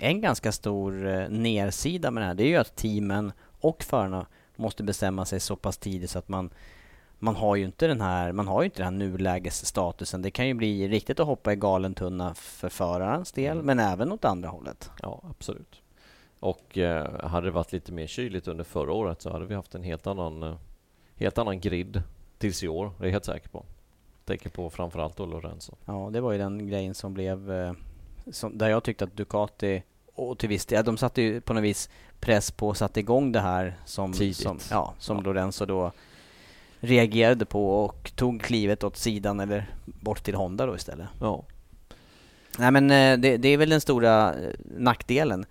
S1: en ganska stor eh, nersida med det här. Det är ju att teamen och förarna måste bestämma sig så pass tidigt så att man man har ju inte den här, man har ju inte den här nulägesstatusen. Det kan ju bli riktigt att hoppa i galen tunna för förarens del,
S2: Mm.
S1: men även åt andra hållet.
S2: Ja, absolut. Och eh, hade det varit lite mer kyligt under förra året så hade vi haft en helt annan, eh, helt annan grid tills i år, det är jag helt säker på. Tänker på framförallt då Lorenzo.
S1: Ja, det var ju den grejen som blev... Eh, som, där jag tyckte att Ducati, och till viss del, de satte ju på något vis press på och satte igång det här som,
S2: Tidigt.
S1: som, ja, som
S2: Ja.
S1: Lorenzo då reagerade på och tog klivet åt sidan eller bort till Honda då istället.
S2: Ja,
S1: Nej men eh, det, det är väl den stora eh, nackdelen.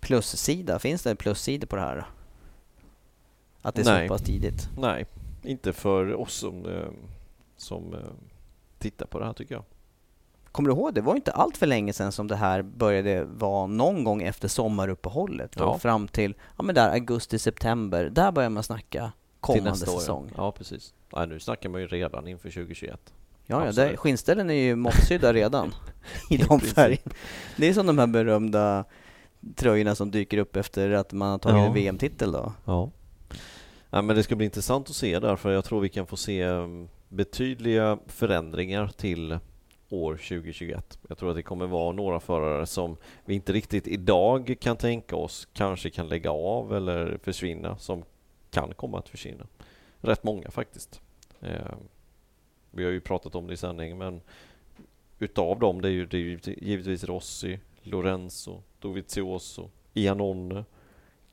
S1: Plussida, finns det en plussida på det här? Att det är
S2: Nej.
S1: så pass tidigt?
S2: nej, inte för oss som, eh, som tittar på det här tycker jag.
S1: Kommer du ihåg, det var inte allt för länge sedan som det här började vara någon gång efter sommaruppehållet
S2: Ja.
S1: fram till ja, men där augusti-september. Där börjar man snacka
S2: Till
S1: kommande
S2: nästa år,
S1: säsong.
S2: Ja, precis. Nej, nu snackar man ju redan inför 2021.
S1: Ja, ja det, skinnställen är ju måttsydda redan i de färgerna. Det är som de här berömda tröjorna som dyker upp efter att man har tagit
S2: Ja.
S1: en VM-titel då.
S2: Ja. ja. Men det ska bli intressant att se där, för jag tror vi kan få se um, betydliga förändringar till år 2021. Jag tror att det kommer vara några förare som vi inte riktigt idag kan tänka oss kanske kan lägga av eller försvinna, som kan komma att försvinna. Rätt många faktiskt. Eh, vi har ju pratat om det i sändning, men utav dem, det är ju, det är ju givetvis Rossi, Lorenzo, Dovizioso, Iannone,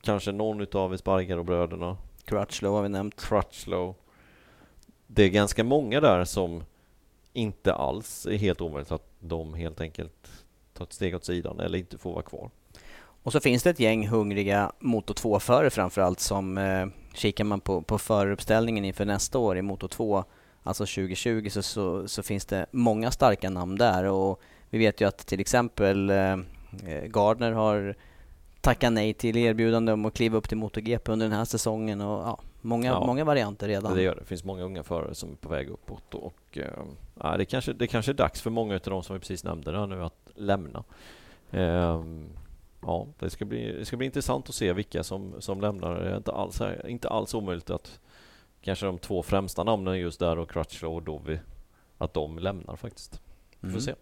S2: kanske någon utav Espargaro-bröderna,
S1: Crutchlow har vi nämnt.
S2: Crutchlow. Det är ganska många där som inte alls är helt omöjligt att de helt enkelt tar ett steg åt sidan eller inte får vara kvar.
S1: Och så finns det ett gäng hungriga Moto 2-förare framförallt som eh, kikar man på, på föruppställningen inför nästa år i Moto 2, alltså 2020, så, så, så finns det många starka namn där och vi vet ju att till exempel eh, eh, Gardner har tackat nej till erbjudande om att kliva upp till MotoGP under den här säsongen och ja, många,
S2: Ja.
S1: många varianter redan.
S2: Det gör det. Det finns många unga förare som är på väg uppåt och eh, det, kanske, det kanske är dags för många av de som vi precis nämnde nu att lämna. Ehm, ja, det ska, bli, det ska bli intressant att se vilka som, som lämnar. Det är inte alls, inte alls omöjligt att kanske de två främsta namnen just där och Crutchlow och Dovi att de lämnar faktiskt. Vi får
S1: Mm.
S2: se.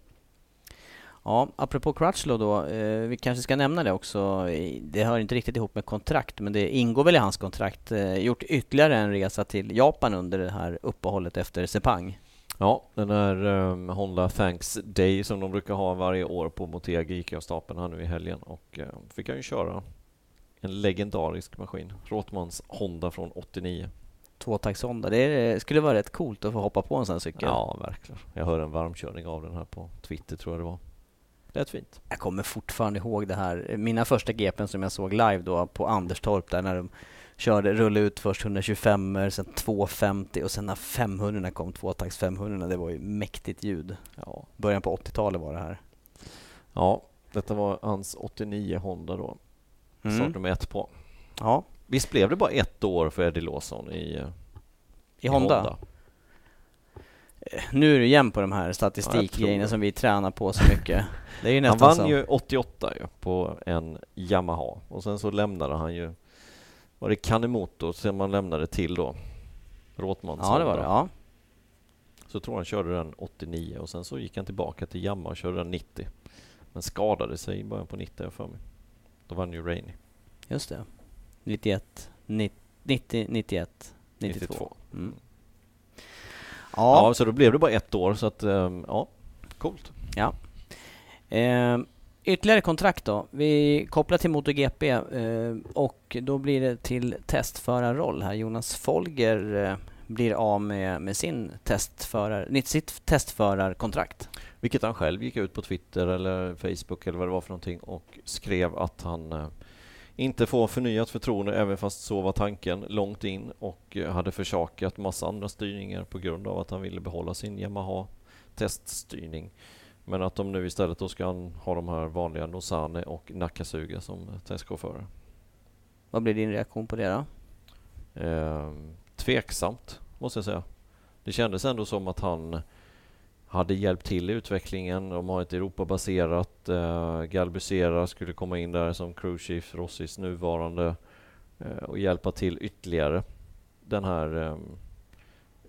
S1: Ja, apropå Crutchlow då, eh, vi kanske ska nämna det också. Det hör inte riktigt ihop med kontrakt, men det ingår väl i hans kontrakt. Eh, gjort ytterligare en resa till Japan under det här uppehållet efter Sepang.
S2: Ja, den här um, Honda Thanks Day som de brukar ha varje år på Motegi gick jag stapeln här nu i helgen och uh, fick han ju köra en legendarisk maskin. Rothmans Honda från 89.
S1: Tvåtaktshonda. Det skulle vara rätt coolt att få hoppa på en sån cykel.
S2: Ja, verkligen. Jag hörde en varmkörning av den här på Twitter tror jag det var. Rätt fint.
S1: Jag kommer fortfarande ihåg det här. Mina första GPn som jag såg live då på Anderstorp där när de körde, rullade ut först 125 sen 250 och sen när 500 kom, tvåtakts 500 det var ju mäktigt ljud.
S2: Ja.
S1: Början på 80-talet var det här.
S2: ja, detta var hans 89 Honda då.
S1: Mm.
S2: Startnummer ett på.
S1: Ja,
S2: Visst blev det bara ett år för Eddie Lawson i, eh,
S1: i Honda. Nu är du igen på de här statistikgrejerna
S2: det.
S1: som vi tränar på så mycket. Det är ju
S2: Han vann
S1: så.
S2: ju 88 ju, på en Yamaha och sen så lämnade han ju var det Kanemoto som man lämnade till då? Rothmans
S1: Ja, det var det. Ja.
S2: Så tror han körde den 89 och sen så gick han tillbaka till Yamaha och körde den 90. Men skadade sig i början på 90 har jag för mig. Då vann ju Rainey.
S1: Just det. 91, 90, 90 91, 92.
S2: 92.
S1: Mm.
S2: Ja.
S1: Ja,
S2: så då blev det bara ett år så att, ehm, ja, coolt.
S1: ja. Eh, ytterligare kontrakt då. Vi kopplar till MotoGP eh, och då blir det till testförarroll här. Jonas Folger eh, blir av med, med sin testförar, sitt testförarkontrakt.
S2: Vilket han själv gick ut på Twitter eller Facebook eller vad det var för någonting och skrev att han eh, inte får förnyat förtroende även fast så var tanken långt in och eh, hade försakat massa andra styrningar på grund av att han ville behålla sin Yamaha teststyrning. Men att de nu istället då ska ha de här vanliga Nozane och Nakasuga som testchaufförer.
S1: Vad blir din reaktion på det då?
S2: Eh, tveksamt, måste jag säga. Det kändes ändå som att han hade hjälpt till i utvecklingen. De har ett Europabaserat. Eh, Galbusera skulle komma in där som crew chief, Rossis nuvarande eh, och hjälpa till ytterligare den här eh,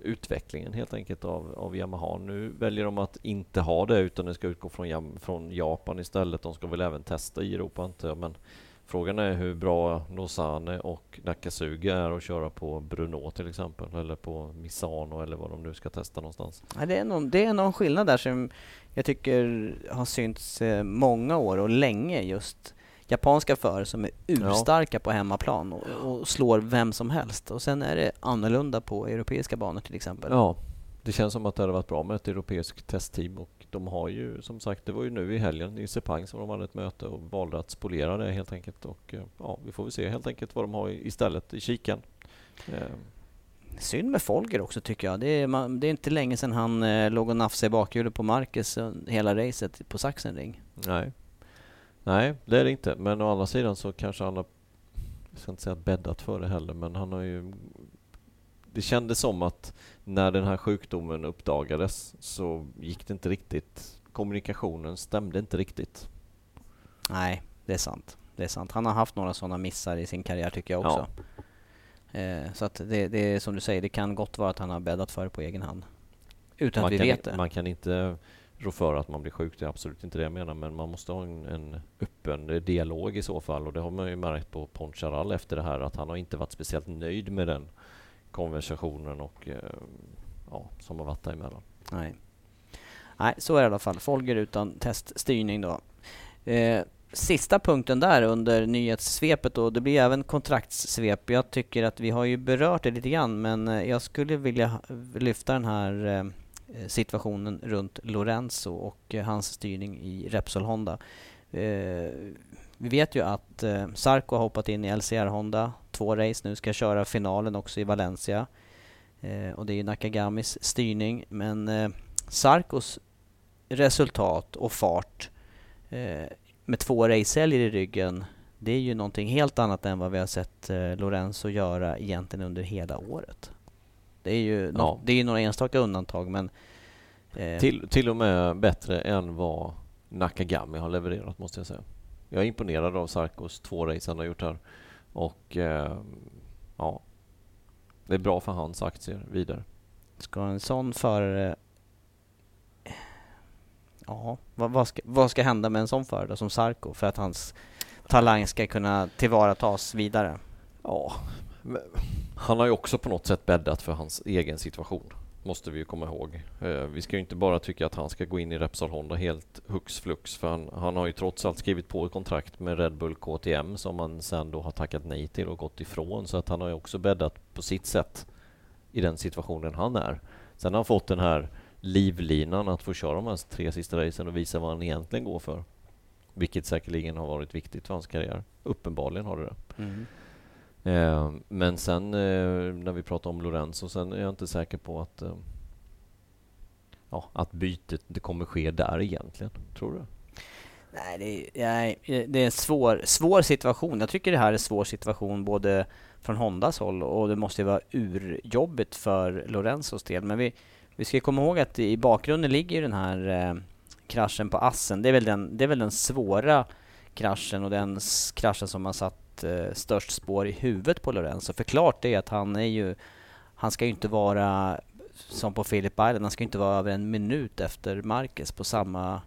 S2: utvecklingen helt enkelt av, av Yamaha. Nu väljer de att inte ha det utan det ska utgå från, från Japan istället. De ska väl även testa i Europa antar jag. Men frågan är hur bra Nozane och Nakasuga är att köra på Bruno till exempel eller på Misano eller vad de nu ska testa någonstans.
S1: Ja, det, är någon, det är någon skillnad där som jag tycker har synts eh, många år och länge just japanska förare som är urstarka ja. på hemmaplan och, och, slår vem som helst. Och sen är det annorlunda på europeiska banor till exempel.
S2: Ja, det känns som att det hade varit bra med ett europeiskt testteam och de har ju som sagt, det var ju nu i helgen i Sepang som de hade ett möte och valde att spolera det helt enkelt. Och eh, ja, vi får väl se helt enkelt vad de har istället i kikan.
S1: Eh. Synd med Folger också tycker jag. Det är, man, det är inte länge sedan han eh, låg och nafsade i bakhjulet på Marcus hela racet på Sachsenring.
S2: Nej, Nej, det är det inte. Men å andra sidan så kanske han har, jag ska inte säga bäddat för det heller, men han har ju... Det kändes som att när den här sjukdomen uppdagades så gick det inte riktigt. Kommunikationen stämde inte riktigt.
S1: Nej, det är sant. Det är sant. Han har haft några sådana missar i sin karriär tycker jag också. Ja. Eh, så att det, det är som du säger, det kan gott vara att han har bäddat för det på egen hand. Utan man att vi vet det.
S2: Man kan inte rå för att man blir sjuk. Det är absolut inte det jag menar. Men man måste ha en, en öppen dialog i så fall. Och det har man ju märkt på Poncharal efter det här att han har inte varit speciellt nöjd med den konversationen och eh, ja, som har varit däremellan.
S1: Nej. Nej, så är det i alla fall. Folger utan teststyrning då. Eh, sista punkten där under nyhetssvepet och det blir även kontraktssvep. Jag tycker att vi har ju berört det lite grann men eh, jag skulle vilja lyfta den här eh, Eh, situationen runt Lorenzo och eh, hans styrning i Repsol Honda. Eh, vi vet ju att Sarko har hoppat in i LCR Honda, två race nu, ska köra finalen också i Valencia. Och det är ju Nakagamis styrning, men Sarkos resultat och fart med två racehelger i ryggen, det är ju någonting helt annat än vad vi har sett Lorenzo göra egentligen under hela året. Det är ju ja. no det är några enstaka undantag men...
S2: Eh. Till, till och med bättre än vad Nakagami har levererat måste jag säga. Jag är imponerad av Sarkos två race han har gjort här. Och eh, ja, det är bra för hans aktier vidare.
S1: Ska en sån förare... Ja, vad, vad, ska, vad ska hända med en sån förare som Sarko för att hans talang ska kunna tillvaratas vidare?
S2: Ja, han har ju också på något sätt bäddat för hans egen situation. Måste vi ju komma ihåg. Eh, vi ska ju inte bara tycka att han ska gå in i Repsol Honda helt hux flux. För han, han har ju trots allt skrivit på ett kontrakt med Red Bull KTM som han sen då har tackat nej till och gått ifrån. Så att han har ju också bäddat på sitt sätt i den situationen han är. Sen har han fått den här livlinan att få köra de här tre sista racen och visa vad han egentligen går för. Vilket säkerligen har varit viktigt för hans karriär. Uppenbarligen har det det. Mm. Eh, men sen eh, när vi pratar om Lorenzo, sen är jag inte säker på att eh, ja, att bytet det kommer ske där egentligen. Tror du?
S1: Nej, det är, nej, det är en svår, svår situation. Jag tycker det här är en svår situation både från Hondas håll och det måste vara urjobbigt för Lorenzos del. Men vi, vi ska komma ihåg att i bakgrunden ligger ju den här eh, kraschen på Assen. Det är, väl den, det är väl den svåra kraschen och den kraschen som har satt eh, störst spår i huvudet på Lorenzo. För klart är att han är ju, han ska ju inte vara som på Philip Island, han ska inte vara över en minut efter Marquez på samma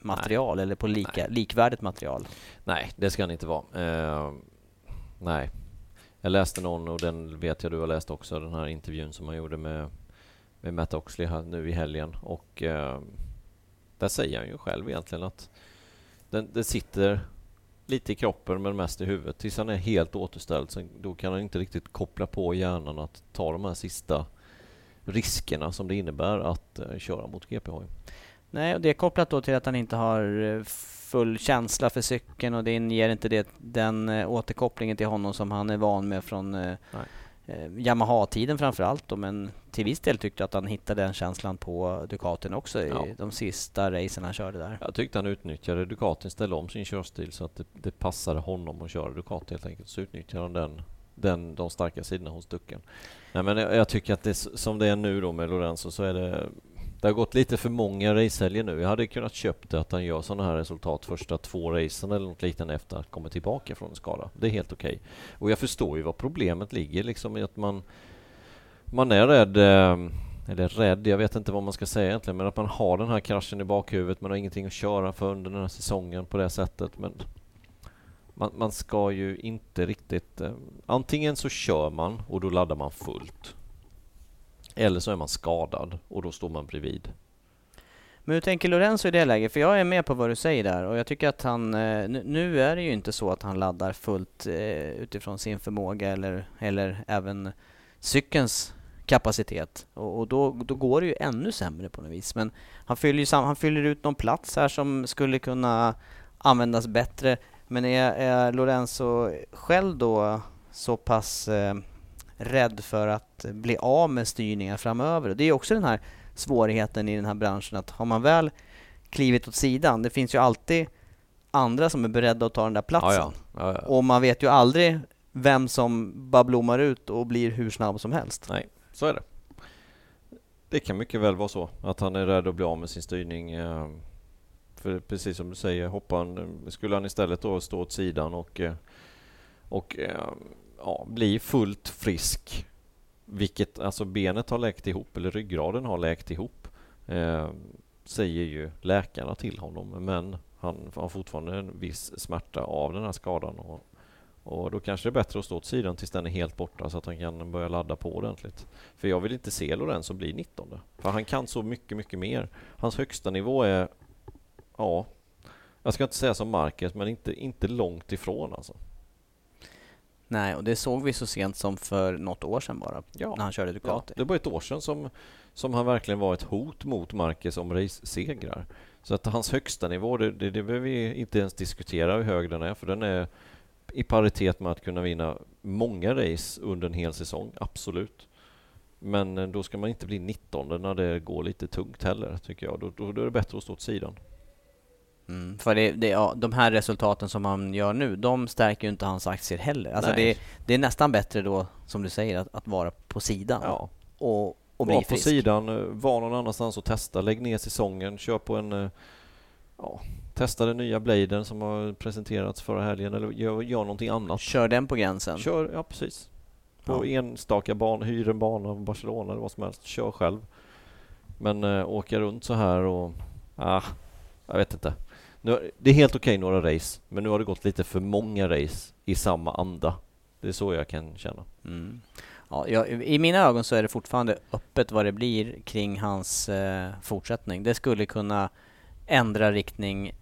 S1: material nej. eller på lika, likvärdigt material.
S2: Nej, det ska han inte vara. Uh, nej. Jag läste någon, och den vet jag du har läst också, den här intervjun som han gjorde med, med Matt Oxley här nu i helgen. Och uh, där säger han ju själv egentligen att den, det sitter lite i kroppen men mest i huvudet tills han är helt återställd. Sen, då kan han inte riktigt koppla på hjärnan att ta de här sista riskerna som det innebär att uh, köra mot GP-hoj.
S1: Nej, och det är kopplat då till att han inte har eh, full känsla för cykeln och det ger inte det, den uh, återkopplingen till honom som han är van med från eh, Yamaha-tiden framförallt då, men till viss del tyckte jag att han hittade den känslan på Ducatin också i ja. de sista racen han körde där.
S2: Jag tyckte han utnyttjade Ducatin, ställde om sin körstil så att det, det passade honom att köra Ducati helt enkelt. Så utnyttjade han den, den, de starka sidorna hos Ducken. Nej, men jag, jag, tycker att det som det är nu då med Lorenzo så är det det har gått lite för många racehelger nu. Jag hade kunnat köpt att han gör sådana här resultat första två racen eller något liknande efter att komma tillbaka från en skada. Det är helt okej. Okay. Och jag förstår ju vad problemet ligger liksom i att man man är rädd eh, eller rädd, jag vet inte vad man ska säga egentligen, men att man har den här kraschen i bakhuvudet, man har ingenting att köra för under den här säsongen på det sättet. Men man, man ska ju inte riktigt... Eh, antingen så kör man och då laddar man fullt. Eller så är man skadad och då står man bredvid.
S1: Men hur tänker Lorenzo i det läget? För jag är med på vad du säger där och jag tycker att han... Eh, nu är det ju inte så att han laddar fullt eh, utifrån sin förmåga eller, eller även cykelns kapacitet. Och, och, då, då går det ju ännu sämre på något vis. Men han fyller, ju sam, han fyller ut någon plats här som skulle kunna användas bättre. Men är, är Lorenzo själv då så pass eh, rädd för att bli av med styrningar framöver? Det är också den här svårigheten i den här branschen att har man väl klivit åt sidan, det finns ju alltid andra som är beredda att ta den där platsen. Ja, ja. Ja, och man vet ju aldrig vem som bara blommar ut och blir hur snabb som helst.
S2: Nej, så är det. Det kan mycket väl vara så att han är rädd att bli av med sin styrning. Eh, för precis som du säger, hoppan, skulle han istället då stå åt sidan och, eh, och eh, ja, bli fullt frisk, vilket alltså benet har läkt ihop eller ryggraden har läkt ihop, eh, säger ju läkarna till honom. Men han har fortfarande en viss smärta av den här skadan och och då kanske det är bättre att stå åt sidan tills den är helt borta så att han kan börja ladda på ordentligt. För jag vill inte se Lorenzo bli 19. För han kan så mycket, mycket mer. Hans högsta nivå är, ja, jag ska inte säga som Marquez, men inte, inte långt ifrån alltså.
S1: Nej, och det såg vi så sent som för något år sedan bara, ja. när han körde Ducati.
S2: Ja, det var ett år sedan som, som han verkligen var ett hot mot Marquez om race-segrar. Så att hans högsta nivå, det, det, det behöver vi inte ens diskutera hur hög den är, för den är i paritet med att kunna vinna många race under en hel säsong, absolut. Men eh, då ska man inte bli 19 när det går lite tungt heller, tycker jag. Då, då, då är det bättre att stå åt sidan.
S1: Mm, för det, det, ja, de här resultaten som han gör nu, de stärker ju inte hans aktier heller. Alltså det, det, är nästan bättre då, som du säger, att, att vara på sidan ja. och, och bli
S2: var
S1: frisk.
S2: på sidan, eh, var någon annanstans och testa. Lägg ner säsongen, kör på en eh, ja, Testa den nya bladen som har presenterats förra helgen eller gör, gör någonting annat.
S1: Kör den på gränsen?
S2: Kör, ja precis. På ja. enstaka banor, hyr en bana av Barcelona eller vad som helst. Kör själv. Men äh, åka runt så här och... Ah, jag vet inte. Nu, det är helt okej okay, några race, men nu har det gått lite för många race i samma anda. Det är så jag kan känna.
S1: Mm. Ja, jag, I mina ögon så är det fortfarande öppet vad det blir kring hans eh, fortsättning. Det skulle kunna ändra riktning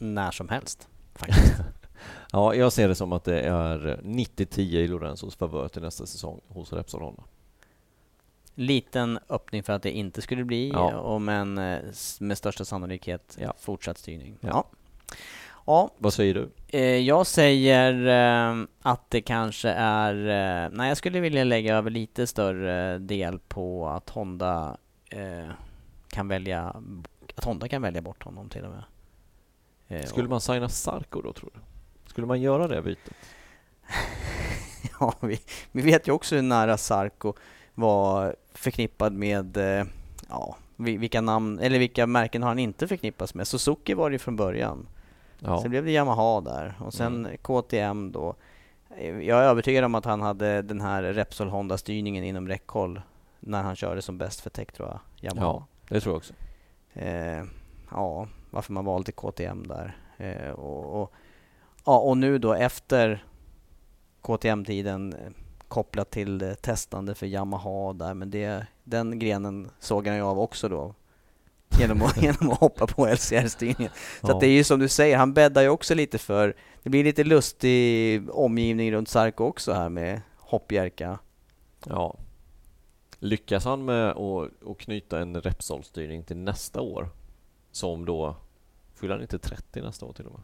S1: när som helst. Faktiskt.
S2: ja, jag ser det som att det är 90-10 i Lorenzos favör till nästa säsong hos Repsol Honda.
S1: Liten öppning för att det inte skulle bli, ja. och men eh, med största sannolikhet ja. fortsatt styrning. Ja. ja.
S2: Vad säger du?
S1: Eh, jag säger eh, att det kanske är... Nej, jag skulle vilja lägga över lite större del på att Honda kan välja att Honda kan välja bort honom till och med.
S2: Eh, Skulle man signa Sarko då, tror du? Skulle man göra det bytet?
S1: ja, vi, vi vet ju också hur nära Sarko var förknippad med eh, ja, vilka namn, eller vilka märken har han inte förknippats med? Suzuki var det ju från början. Ja. Sen blev det Yamaha där och sen mm. KTM då. Jag är övertygad om att han hade den här Repsol Honda-styrningen inom räckhåll när han körde som bäst för Tech tror jag, Yamaha.
S2: Ja, det tror jag också.
S1: Eh, ja, varför man valde KTM där. Eh, och, och, ja, och nu då efter KTM-tiden kopplat till eh, testande för Yamaha där, men det, den grenen såg ju av också då genom att, genom att hoppa på LCR-styrningen. Så ja. det är ju som du säger, han bäddar ju också lite för, det blir lite lustig omgivning runt Sarko också här med hoppjerka.
S2: Ja. Lyckas han med att, att knyta en Repsol-styrning till nästa år som då Fyller han inte 30 nästa år till och med?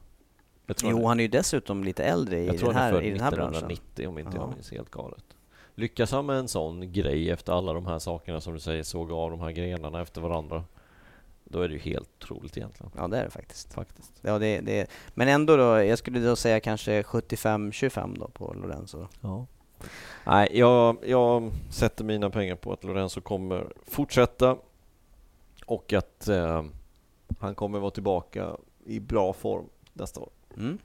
S1: Jo, han är ju dessutom lite äldre i, den här, i den här branschen.
S2: Jag tror han är 1990 om inte ja. jag minns helt galet. Lyckas han med en sån grej efter alla de här sakerna som du säger, såg av de här grenarna efter varandra. Då är det ju helt otroligt egentligen.
S1: Ja, det är det faktiskt.
S2: faktiskt.
S1: Ja, det, det, men ändå då, jag skulle då säga kanske 75-25 då på Lorenzo.
S2: Ja. Nej, jag, jag sätter mina pengar på att Lorenzo kommer fortsätta Och att eh, han kommer vara tillbaka i bra form nästa år.
S1: Mm.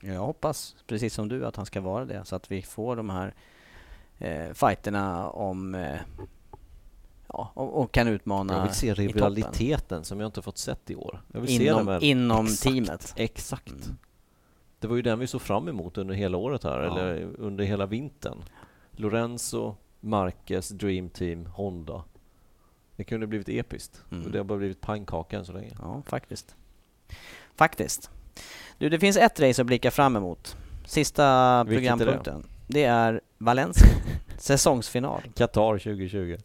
S1: Jag hoppas, precis som du, att han ska vara det så att vi får de här eh, fighterna om eh, ja, och, och kan utmana
S2: Jag vill se rivaliteten som jag inte fått sett i år. Jag vill se
S1: Inom-
S2: den med-
S1: inom
S2: Exakt,
S1: teamet.
S2: Exakt.
S1: Mm.
S2: Det var ju den vi såg fram emot under hela året här,
S1: Ja.
S2: eller under hela vintern. Lorenzo, Marquez, Dream Team, Honda. Det kunde blivit episkt.
S1: Mm.
S2: Och det har bara blivit pannkaka än så länge.
S1: Ja, faktiskt. Faktiskt. Du, det finns ett race att blicka fram emot. Sista
S2: Vilket är det?
S1: programpunkten. Det är Valencia. Säsongsfinal.
S2: Qatar 2020.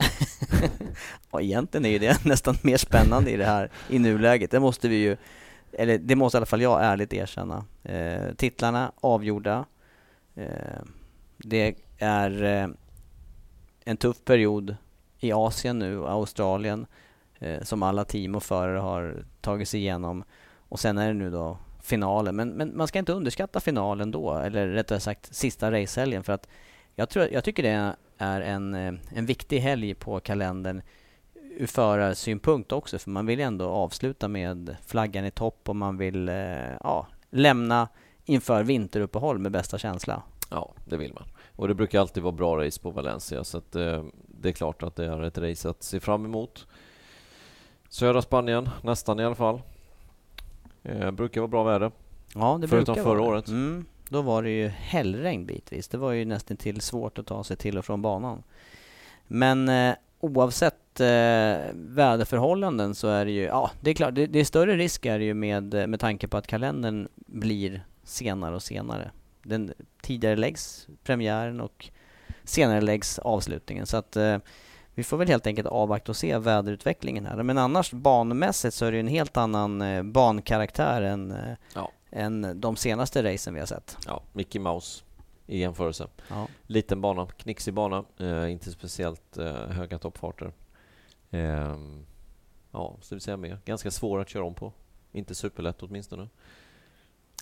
S1: Och egentligen är ju det nästan mer spännande i det här i nuläget. Det måste vi ju, eller det måste i alla fall jag ärligt erkänna. Eh, titlarna avgjorda. Eh, det är eh, en tuff period i Asien nu, Australien, eh, som alla team och förare har tagit sig igenom. Och sen är det nu då finalen. Men, men man ska inte underskatta finalen då, eller rättare sagt sista racehelgen. För att jag, tror, jag tycker det är en, en viktig helg på kalendern ur förarsynpunkt också. För man vill ändå avsluta med flaggan i topp och man vill eh, ja, lämna inför vinteruppehåll med bästa känsla.
S2: Ja, det vill man. Och det brukar alltid vara bra race på Valencia så att, eh, det är klart att det är ett race att se fram emot. Södra Spanien, nästan i alla fall. Eh, brukar vara bra väder.
S1: Ja, det
S2: Förutom
S1: brukar
S2: förra
S1: vara.
S2: året.
S1: Mm, då var det ju hällregn bitvis. Det var ju nästan till svårt att ta sig till och från banan. Men eh, oavsett eh, väderförhållanden så är det ju, ja det är klart, det, det är större risk är det ju med, eh, med tanke på att kalendern blir senare och senare. Den tidigare läggs premiären och senare läggs avslutningen. Så att eh, vi får väl helt enkelt avvakta och se väderutvecklingen här. Men annars banmässigt så är det ju en helt annan eh, bankaraktär än, eh,
S2: Ja.
S1: än de senaste racen vi har sett.
S2: Ja, Mickey Mouse i jämförelse.
S1: Ja.
S2: Liten bana, knixig bana, eh, inte speciellt eh, höga toppfarter. Ehm, ja, så vill säga mer. Ganska svår att köra om på. Inte superlätt åtminstone.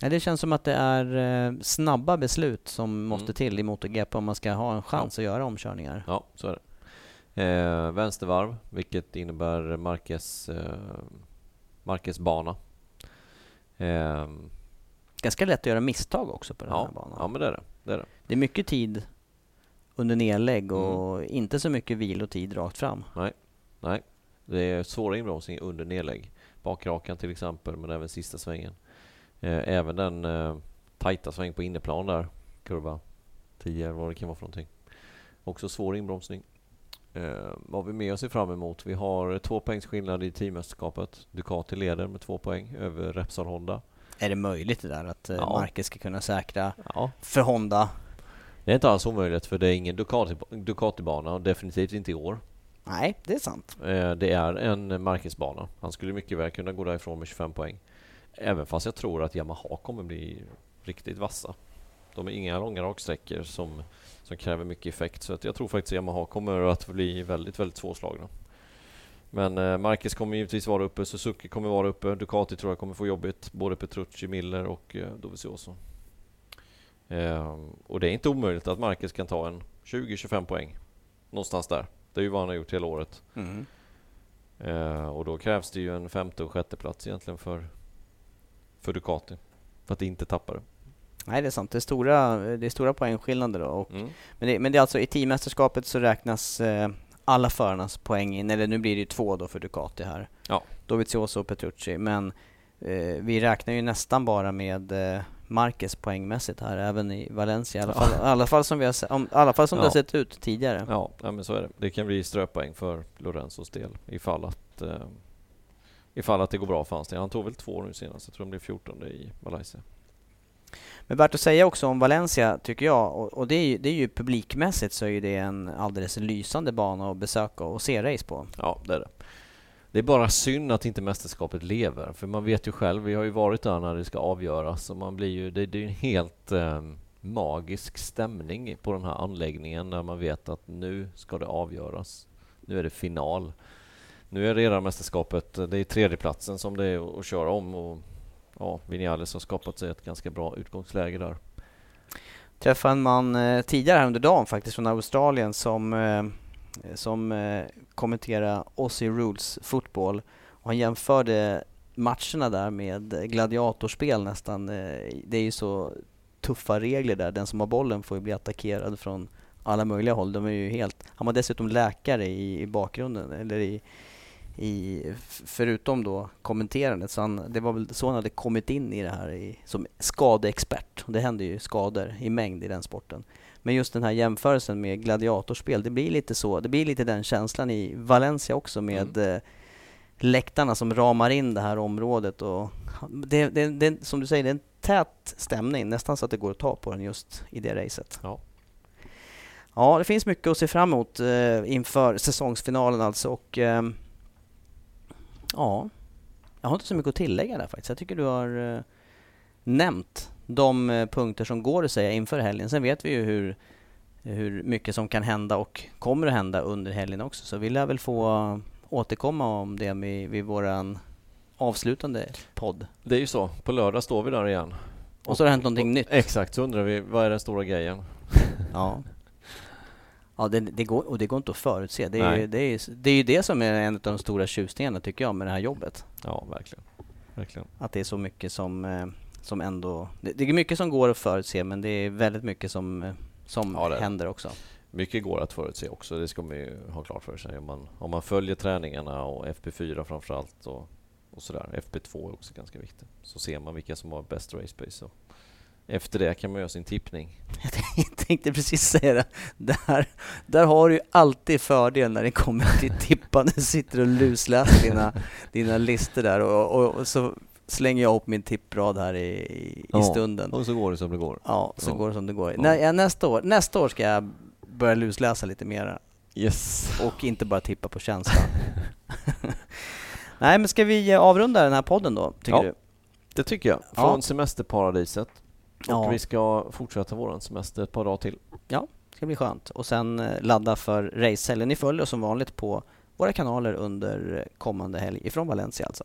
S1: Ja, det känns som att det är eh, snabba beslut som måste
S2: Mm.
S1: till i MotoGP om man ska ha en chans att göra omkörningar.
S2: Ja, så är det. Eh, vänstervarv, vilket innebär Marquez, eh, Marquez bana. Ehm,
S1: Ganska lätt att göra misstag också på den här
S2: ja,
S1: banan.
S2: ja, men det är det. det, är det.
S1: Det är mycket tid under nedlägg
S2: Mm.
S1: och inte så mycket vilotid rakt fram.
S2: Nej, det är svåra inbromsningar under nedlägg. Bakrakan till exempel, men även sista svängen. Eh, även den eh, tajta sväng på inneplan där, kurva 10 eller vad det kan vara för någonting. Också svår inbromsning. Eh, vad har vi mer att se fram emot? Vi har två poängs skillnad i teammästerskapet. Ducati leder med två poäng över Repsol Honda.
S1: Är det möjligt det där att eh,
S2: Ja.
S1: Marquez ska kunna säkra
S2: Ja,
S1: för Honda?
S2: det är inte alls omöjligt för det är ingen Ducati, Ducati-bana och definitivt inte i år.
S1: Nej, det är sant.
S2: Eh, Det är en Marquez-bana. Han skulle mycket väl kunna gå därifrån med 25 poäng. Även fast jag tror att Yamaha kommer bli riktigt vassa. De är inga långa raksträckor som, som kräver mycket effekt. Så att jag tror faktiskt Yamaha kommer att bli väldigt, väldigt svårslagna. Men eh, Marquez kommer givetvis vara uppe, Suzuki kommer vara uppe, Ducati tror jag kommer få jobbigt. Både Petrucci, Miller och eh, Dovizioso. Eh, och det är inte omöjligt att Marquez kan ta en 20-25 poäng. Någonstans där. Det är ju vad han har gjort hela året.
S1: Mm.
S2: Eh, och då krävs det ju en femte och sjätte plats egentligen för, för Ducati. För att inte tappa det.
S1: Nej, det är sant. Det är stora, det är stora poängskillnader då. Och,
S2: Mm.
S1: men, det, men det är alltså i teammästerskapet så räknas eh, alla förarnas poäng in. Eller nu blir det ju två då för Ducati här.
S2: Ja.
S1: Dovizioso och Petrucci. Men eh, vi räknar ju nästan bara med eh, Marquez poängmässigt här, även i Valencia. I alla fall, alla fall som, vi har, om, alla fall som det
S2: Ja.
S1: har sett ut tidigare.
S2: Ja, ja, men så är det. Det kan bli ströpoäng för Lorenzos del ifall att, eh, ifall att det går bra för hans del. Han tog väl två nu senast. Jag tror han blev 14 i Malaysia.
S1: Men värt att säga också om Valencia, tycker jag, och, och det, är ju, det är ju publikmässigt så är ju det en alldeles lysande bana att besöka och se race på.
S2: Ja, det är det. Det är bara synd att inte mästerskapet lever. För man vet ju själv, vi har ju varit där när det ska avgöras. Och man blir ju, det, det är ju en helt eh, magisk stämning på den här anläggningen när man vet att nu ska det avgöras. Nu är det final. Nu är det redan mästerskapet, det är tredjeplatsen som det är att- att köra om. Och, ja, Vinales har skapat sig ett ganska bra utgångsläge där.
S1: träffade en man eh, tidigare här under dagen faktiskt från Australien som eh, som eh, kommenterade Aussie Rules fotboll och han jämförde matcherna där med gladiatorspel nästan. Eh, det är ju så tuffa regler där. Den som har bollen får ju bli attackerad från alla möjliga håll. De är ju helt... Han var dessutom läkare i, i bakgrunden, eller i, i, förutom då kommenterandet. Så han, det var väl så han hade kommit in i det här i, som skadeexpert. Det händer ju skador i mängd i den sporten. Men just den här jämförelsen med gladiatorspel, det blir lite så. Det blir lite den känslan i Valencia också med mm. eh, läktarna som ramar in det här området. Och det, det, det, som du säger, det är en tät stämning, nästan så att det går att ta på den just i det racet.
S2: Ja.
S1: Ja, det finns mycket att se fram emot eh, inför säsongsfinalen alltså. Och, eh, ja, jag har inte så mycket att tillägga där faktiskt. Jag tycker du har eh, nämnt de eh, punkter som går att säga inför helgen. Sen vet vi ju hur, hur mycket som kan hända och kommer att hända under helgen också. Så vi lär väl få återkomma om det vid, vid våran avslutande podd.
S2: Det är ju så. På lördag står vi där igen.
S1: Och, och så har det hänt någonting
S2: och,
S1: nytt.
S2: Exakt, så undrar vi vad är den stora grejen?
S1: ja. Ja, det, det, går, och det går inte att förutse. Det är, ju, det, är, det är ju det som är en av de stora tjusningarna tycker jag med det här jobbet.
S2: Ja, verkligen. verkligen.
S1: Att det är så mycket som, eh, som ändå... Det, det är mycket som går att förutse men det är väldigt mycket som, eh, som ja, händer också.
S2: Mycket går att förutse också, det ska man ju ha klart för sig. Om man, om man följer träningarna och FP4 framförallt och, och sådär. FP2 är också ganska viktigt. Så ser man vilka som har bäst race pace. Och efter det kan man göra sin tippning.
S1: Jag tänkte precis säga det. Där, där har du alltid fördel när det kommer till tippande. Du sitter och lusläser dina, dina listor där och, och, och, så slänger jag upp min tipprad här i, i ja, stunden.
S2: Och så går det som det går.
S1: Ja, så ja. går det som det går. Ja. Nä, nästa, år, nästa år ska jag börja lusläsa lite mera.
S2: Yes.
S1: Och inte bara tippa på känsla. Nej, men ska vi avrunda den här podden då, tycker ja, du?
S2: det tycker jag. Från semesterparadiset. Och ja. vi ska fortsätta vår semester ett par dagar till.
S1: Ja, det ska bli skönt. Och sen eh, ladda för racehelgen. Ni följer oss som vanligt på våra kanaler under kommande helg ifrån Valencia alltså.